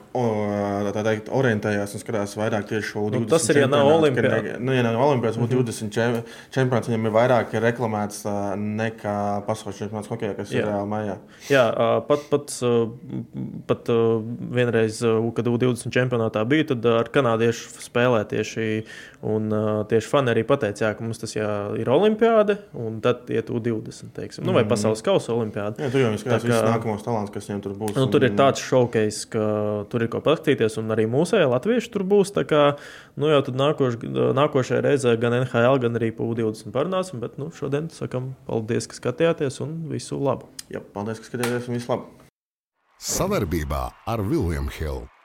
teikt, orientējās un skatās vairāk tieši šo nu, 20. Tas ir, ja nav olimpiāda. Nu, ja nav olimpiāds, būtu mm -hmm. 20 čempionāts, viņam ir vairāk reklamēts nekā pasaules čempionāts hokeja, kas Jā. ir reāli mājā. Jā, pat, pat, pat vienreiz, kad U20 čempionātā bija, tad ar kanādiešu spēlē tieši, un tieši fani arī pateica, jā, ka mums tas jā, ir olimpiāde, un tad iet U20, teiksim, nu, vai mhm. pasaules kausa olimpiāde. Jā, tur jau skatās kā, visus nākamos talants, kas viņiem tur būs. Nu, un, tur ir tāds šaukais, ka tur ir ko paskatīties, un arī mūsējā latvieši tur būs. Kā, nu, jau nākoš, nākošajā reizē gan NHL, gan arī PU20 parunāsim. Bet nu, šodien sakam paldies, ka skatījāties un visu labu. Jā, paldies, ka skatījāties un visu labu. Savarbībā ar Vilniņu Hildu.